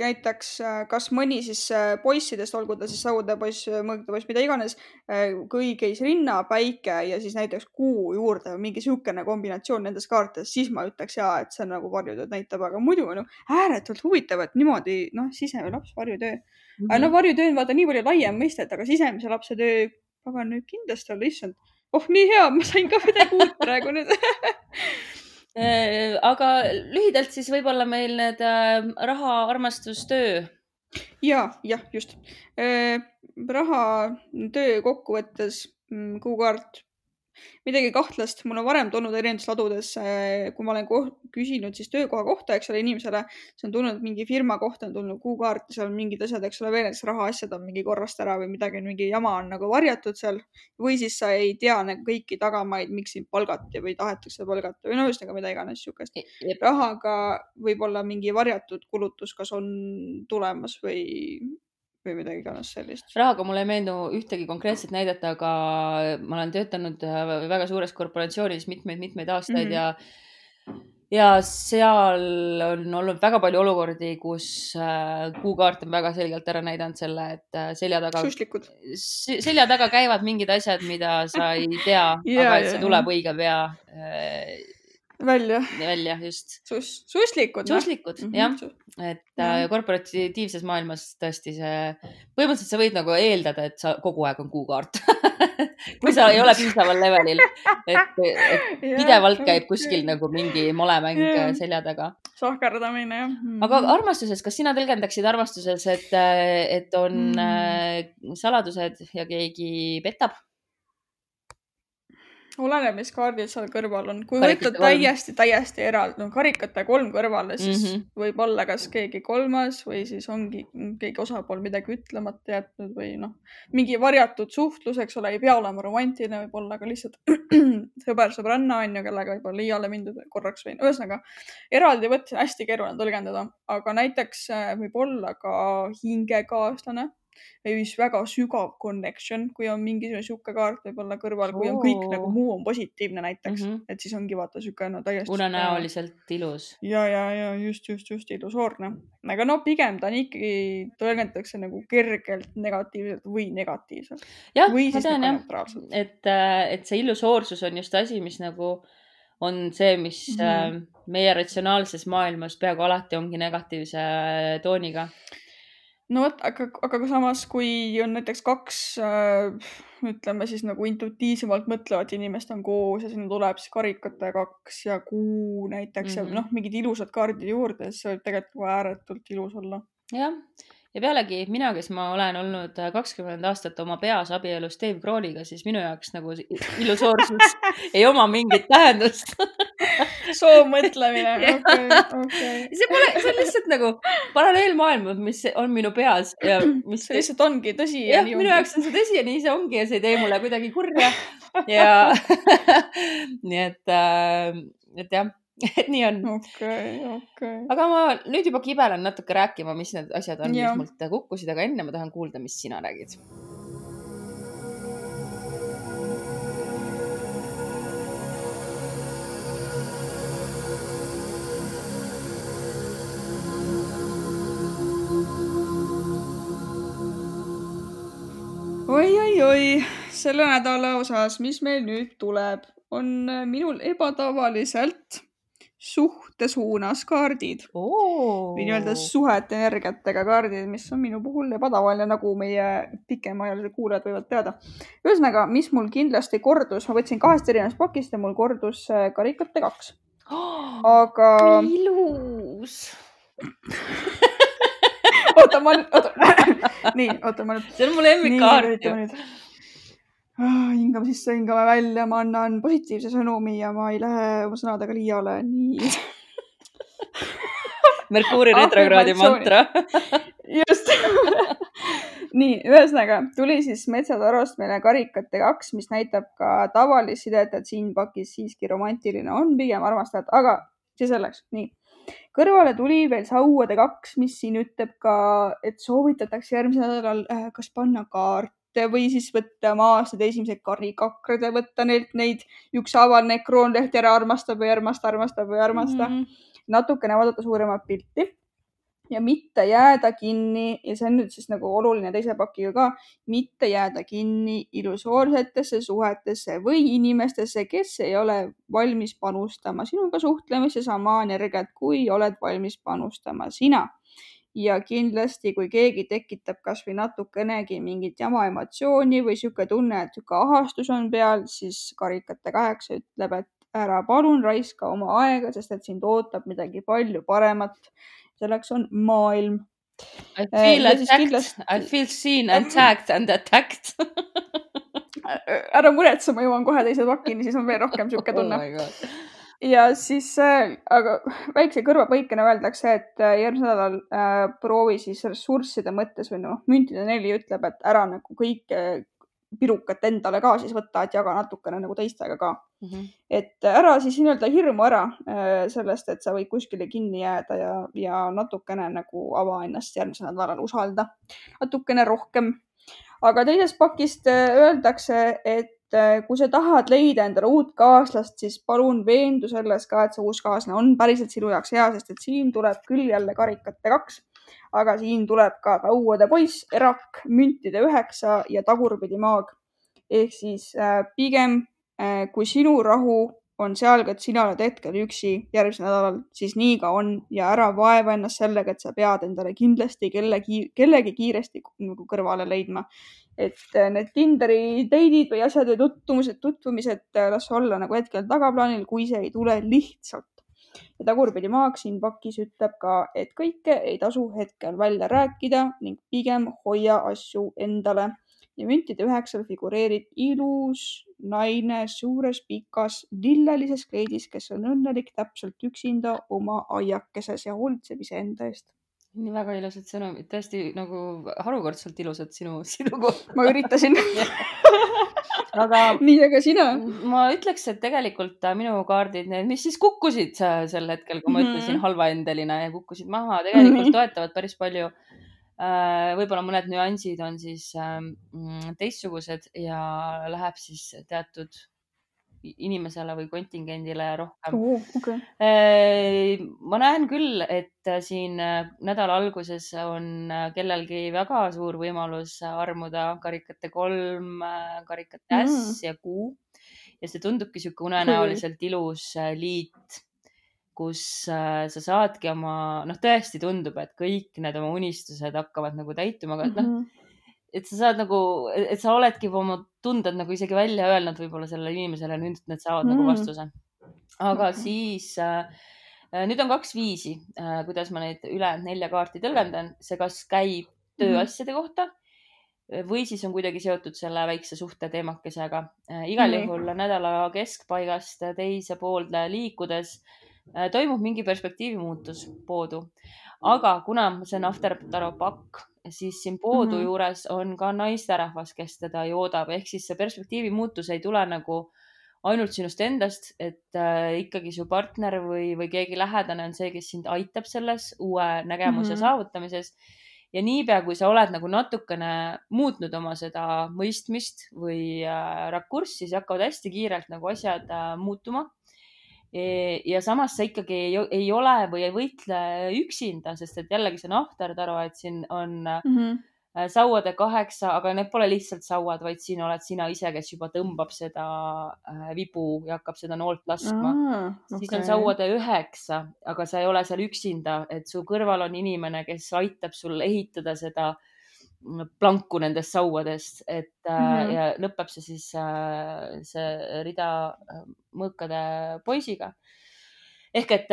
Näiteks äh, kas mõni siis äh, poissidest, olgu ta siis saudepoiss, mõõgapoiss, mida iganes, äh, kui käis rinna, päike ja siis näiteks kuu juurde mingi niisugune kombinatsioon nendes kaartides, siis ma ütleks jaa, et see on nagu varjutööd näitab, aga muidu on ju ääretult huvitav, et niimoodi noh, sisemine laps, varjutöö mm. -hmm. aga noh, varjutöö on vaata nii palju laiem mõiste, et aga sisemise lapse töö, pagan nüüd kindlasti olla, issand, oh nii hea, ma sain ka midagi uut praegu nüüd aga lühidalt siis võib-olla meil need äh, raha, armastus, töö. ja, jah, just. Äh, raha, töö kokkuvõttes, mm, kuukaart midagi kahtlast, mul on varem tulnud erinevates ladudes, kui ma olen küsinud siis töökoha kohta, eks ole, inimesele, siis on tulnud mingi firma kohta, on tulnud kuukaart ja seal on mingid asjad, eks ole, veel näiteks rahaasjad on mingi korrast ära või midagi, mingi jama on nagu varjatud seal. või siis sa ei tea nagu kõiki tagamaid, miks sind palgati või tahetakse palgata või no ühesõnaga mida iganes siukest. rahaga võib olla mingi varjatud kulutus, kas on tulemas või või midagi iganes sellist. rahaga mulle ei meenu ühtegi konkreetset näidet, aga ma olen töötanud äh, väga suures korporatsioonis mitmeid-mitmeid aastaid mm -hmm. ja ja seal on olnud väga palju olukordi, kus äh, kuukaart on väga selgelt ära näidanud selle, et äh, selja taga, selja taga käivad mingid asjad, mida sa ei tea yeah,, aga et see tuleb õige pea välja. välja, just Sus. suslikud. suslikud mm, -hmm. jah. et äh, korporatiivses maailmas tõesti see, põhimõtteliselt sa võid nagu eeldada, et sa kogu aeg on kuukaart kui sa ei ole piisaval levelil, et, et pidevalt käib kuskil nagu mingi molemäng yeah. selja taga. sahkerdamine, jah mm. -hmm. aga armastuses, kas sina tõlgendaksid armastuses, et, et on mm -hmm. saladused ja keegi petab? Oleneb, mis kaardid seal kõrval on. kui võtta täiesti, täiesti eraldi, no karikate kolm kõrvale, siis mm -hmm. võib olla kas keegi kolmas või siis ongi keegi osapool midagi ütlemata jätnud või noh, mingi varjatud suhtlus, eks ole, ei pea olema romantiline, võib olla ka lihtsalt sõber-sõbranna on ju, kellega võib-olla liiale mindud korraks või ühesõnaga eraldi võttes hästi keeruline tõlgendada, aga näiteks äh, võib olla ka hingekaaslane või siis väga sügav connection, kui on mingisugune sihuke kaart võib-olla kõrval, kui on kõik nagu muu on positiivne näiteks mm, -hmm. et siis ongi vaata sihuke no täiesti. unenäoliselt ilus. ja, ja, ja just, just, just illusoorne. aga no pigem ta on ikkagi, tõlgendatakse nagu kergelt negatiivselt või negatiivselt. jah, ma tean jah, et, äh, et see illusoorsus on just asi, mis nagu on see, mis mm -hmm. meie ratsionaalses maailmas peaaegu alati ongi negatiivse äh, tooniga no vot, aga, aga samas, kui on näiteks kaks äh, ütleme siis nagu intuitiivsemalt mõtlevat inimest on koos ja sinna tuleb siis karikate kaks ja kuu näiteks mm -hmm. ja mhm. noh, mingid ilusad kaardid juurde, siis see võib tegelikult ääretult ilus olla. jah ja pealegi mina, kes ma olen olnud äh, kakskümmend aastat oma peas abielus Dave Grohliga, siis minu jaoks nagu illusoorsus ei oma mingit tähendust soovmõtlemine, okei, okei. see pole, see on lihtsalt nagu paralleelmaailm, mis on minu peas ja mis. see lihtsalt ongi tõsi. jah, minu jaoks on see tõsi ja nii see ongi ja see ei tee mulle kuidagi kurja ja nii et äh,, et jah et nii on. okei okei aga ma nüüd juba kibelen natuke rääkima, mis need asjad on, mis mult kukkusid, aga enne ma tahan kuulda, mis sina räägid. oi-oi-oi, selle nädala osas, mis meil nüüd tuleb, on minul ebatavaliselt suhte suunas kaardid oh.. või nii-öelda suhete energiatega kaardid, mis on minu puhul ebatavaline, nagu meie pikemaajalised kuulajad võivad teada. ühesõnaga, mis mul kindlasti kordus, ma võtsin kahest erinevast pakist ja mul kordus äh, karikate kaks oh,. aga. ilus oota, ma oota nii, oota ma nüüd. see on mu lemmikkaart ju hingame sisse, hingame välja, ma annan positiivse sõnumi ja ma ei lähe oma sõnadega liiale, nii. Merkuuri retrokraadi mantra. Just. Nii, ühesõnaga tuli siis metsatarost meile karikate kaks, mis näitab ka tavalist sidet, et siin pakis siiski romantiline on pigem armastajad, aga see selleks, nii. kõrvale tuli veel sauade kaks, mis siin ütleb ka, et soovitatakse järgmisel nädalal äh, kas panna kaarte või siis võtta maast need esimesed karikakrad ja võtta neilt neid ükshaaval need kroonlehti ära armastab või armasta, armastab või armasta mm. -hmm. natukene vaadata suuremat pilti ja mitte jääda kinni ja see on nüüd siis nagu oluline teise pakiga ka, mitte jääda kinni illusoorsetesse suhetesse või inimestesse, kes ei ole valmis panustama sinuga suhtlemisse sama energiat, kui oled valmis panustama sina. Ja kindlasti, kui keegi tekitab kasvõi natukenegi mingit jama emotsiooni või niisugune tunne, et niisugune ahastus on peal, siis karikate kaheksa ütleb, et ära palun raiska oma aega, sest et sind ootab midagi palju paremat selleks on maailm. I äh, feel uh, attacked kindlasti... I feel seen and tagged and attacked ära muretse, ma jõuan kohe teise pakini, siis on veel rohkem sihuke tunne oh. Ja siis äh,, aga väikse kõrvapõikena öeldakse, et äh, järgmisel nädalal äh, proovi siis ressursside mõttes või noh, müntide neli ütleb, et ära nagu kõike pirukat endale ka siis võtta, et jaga natukene nagu teistega ka mm. -hmm. et ära siis nii-öelda hirmu ära äh, sellest, et sa võid kuskile kinni jääda ja, ja natukene nagu ava ennast järgmisel nädalal, usalda natukene rohkem. aga teisest pakist äh, öeldakse, et kui sa tahad leida endale uut kaaslast, siis palun veendu selles ka, et see uus kaaslane on päriselt sinu jaoks hea, sest et siin tuleb küll jälle karikate kaks aga siin tuleb ka lauade poiss, erak, müntide üheksa ja tagurpidi maag. ehk siis äh, pigem äh, kui sinu rahu on seal, et sina oled hetkel üksi järgmisel nädalal, siis nii ka on ja ära vaeva ennast sellega, et sa pead endale kindlasti kellegi, kellegi kiiresti nagu kõrvale leidma. Et äh, need Tinderi date'id või asjad või tutvumised, tutvumised äh, las olla nagu hetkel tagaplaanil, kui see ei tule lihtsalt ja tagurpidi maaks siin pakis ütleb ka, et kõike ei tasu hetkel välja rääkida ning pigem hoia asju endale. ja müntide üheksal figureerib ilus naine suures pikas lillelises kleidis, kes on õnnelik täpselt üksinda oma aiakeses ja hoolitseb iseenda eest nii väga ilusad sõnumid, tõesti nagu harukordselt ilusad sinu, sinu kohta. ma üritasin aga nii, aga sina? ma ütleks, et tegelikult äh, minu kaardid, need, mis siis kukkusid sel hetkel, kui ma mm -hmm. ütlesin halvaendeline ja kukkusid maha, tegelikult mm -hmm. toetavad päris palju. Äh, võib-olla mõned nüansid on siis ähm, teistsugused ja läheb siis teatud inimesele või kontingendile rohkem oh,. Okay. Äh, ma näen küll, et siin nädala alguses on kellelgi väga suur võimalus armuda karikate kolm, karikate äss mm. ja kuu ja see tundubki sihuke unenäoliselt ilus äh, liit, kus äh, sa saadki oma, noh, tõesti tundub, et kõik need oma unistused hakkavad nagu täituma, aga noh mm -hmm et sa saad nagu, et sa oledki oma tunded nagu isegi välja öelnud võib-olla sellele inimesele, nüüd need saavad nagu mm. nagu vastuse. aga siis äh, äh, nüüd on kaks viisi äh,, kuidas ma neid ülejäänud nelja kaarti tõlgendan, see kas käib tööasjade kohta või siis on kuidagi seotud selle väikse suhte teemakesega äh,. igal mm. juhul nädala keskpaigast teise poolde liikudes äh, toimub mingi perspektiivi muutus poodu. Aga kuna see on After Taro pakk siis siin Poodu mm -hmm. juures on ka naisterahvas, kes teda joodab, ehk siis see perspektiivi muutus ei tule nagu ainult sinust endast, et äh, ikkagi su partner või, või keegi lähedane on see, kes sind aitab selles uue nägemuse mm -hmm. saavutamises. ja niipea, kui sa oled nagu natukene muutnud oma seda mõistmist või äh, rakurssi, siis hakkavad hästi kiirelt nagu asjad äh, muutuma ja samas sa ikkagi ei, ei ole või ei võitle üksinda, sest et jällegi see on ahterdaro, et siin on mm -hmm. sauade kaheksa, aga need pole lihtsalt sauad, vaid siin oled sina ise, kes juba tõmbab seda äh, vibu ja hakkab seda noolt laskma ah,. Okay. siis on sauade üheksa, aga sa ei ole seal üksinda, et su kõrval on inimene, kes aitab sul ehitada seda äh, planku nendest sauadest, et mm -hmm. ja lõpeb see siis, äh, see rida äh, mõõkade poisiga. ehk et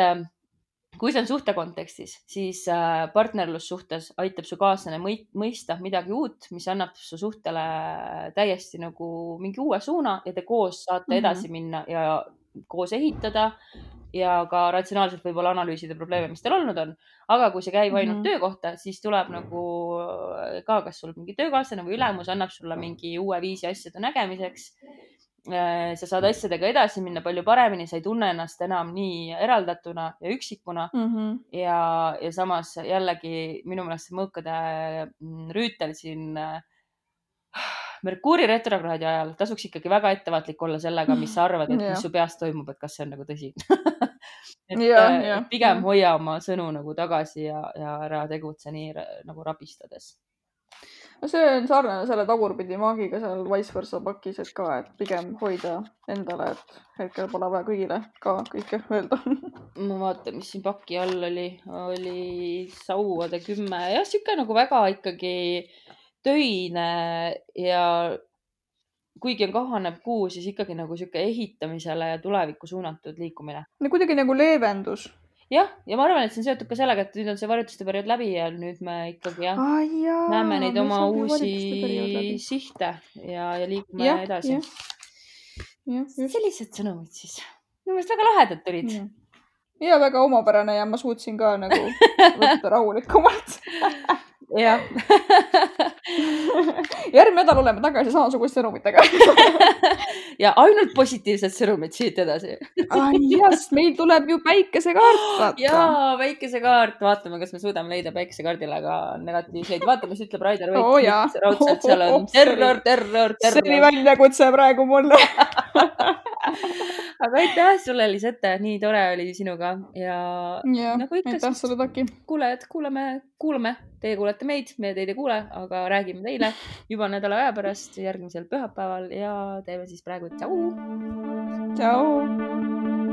kui see on suhte kontekstis, siis partnerlussuhtes aitab su kaaslane mõista midagi uut, mis annab su suhtele täiesti nagu mingi uue suuna ja te koos saate mm -hmm. edasi minna ja koos ehitada ja ka ratsionaalselt võib-olla analüüsida probleeme, mis teil olnud on. aga kui see käib ainult mm -hmm. töö kohta, siis tuleb nagu ka, kas sul mingi töökaaslane või ülemus annab sulle mingi uue viisi asjade nägemiseks Äh, sa saad asjadega edasi minna palju paremini, sa ei tunne ennast enam nii eraldatuna ja üksikuna mm. -hmm. ja, ja samas jällegi minu meelest see mõõkade mm, rüütel siin äh, Merkuuri retrokraadi ajal tasuks ikkagi väga ettevaatlik olla sellega, mis sa arvad, et mis su peas toimub, et kas see on nagu tõsi. Et ja, äh, ja, pigem ja. hoia oma sõnu nagu tagasi ja, ja ära tegutse nii nagu rabistades. No see on sarnane selle tagurpidi maagiga seal Vice versa pakis, et ka, et pigem hoida endale, et hetkel pole vaja kõigile ka kõike öelda. Ma vaatan, mis siin paki all oli, oli sauade kümme, jah, sihuke nagu väga ikkagi töine ja kuigi on kahanev kuu, siis ikkagi nagu sihuke ehitamisele ja tulevikku suunatud liikumine. no kuidagi nagu leevendus jah, ja ma arvan, et see on seotud ka sellega, et nüüd on see varjutuste periood läbi ja nüüd me ikkagi jah ah,, näeme neid oma uusi sihte ja, ja liigume ja, edasi. sellised sõnumid siis. minu meelest väga lahedad tulid. ja väga omapärane ja ma suutsin ka nagu võtta rahulikumalt jah järgmine nädal oleme tagasi samasuguste sõnumitega. Ja ainult positiivsed sõnumid siit edasi. Jah, sest meil tuleb ju päikesekaart. ja päikesekaart, vaatame, kas me suudame leida päikesekaardile ka negatiivseid, vaata, mis ütleb Raidar Veit oh,. raudselt seal on? terror, terror, terror. see oli väljakutse praegu mulle aga aitäh sulle, Lisette, nii tore oli sinuga ja, ja nagu ikka. aitäh sulle, Taki. kuulajad, kuulame, kuulame, teie kuulete meid, meie teid ei kuule, aga räägime teile juba nädala aja pärast, järgmisel pühapäeval ja teeme siis praegu tšau. tšau.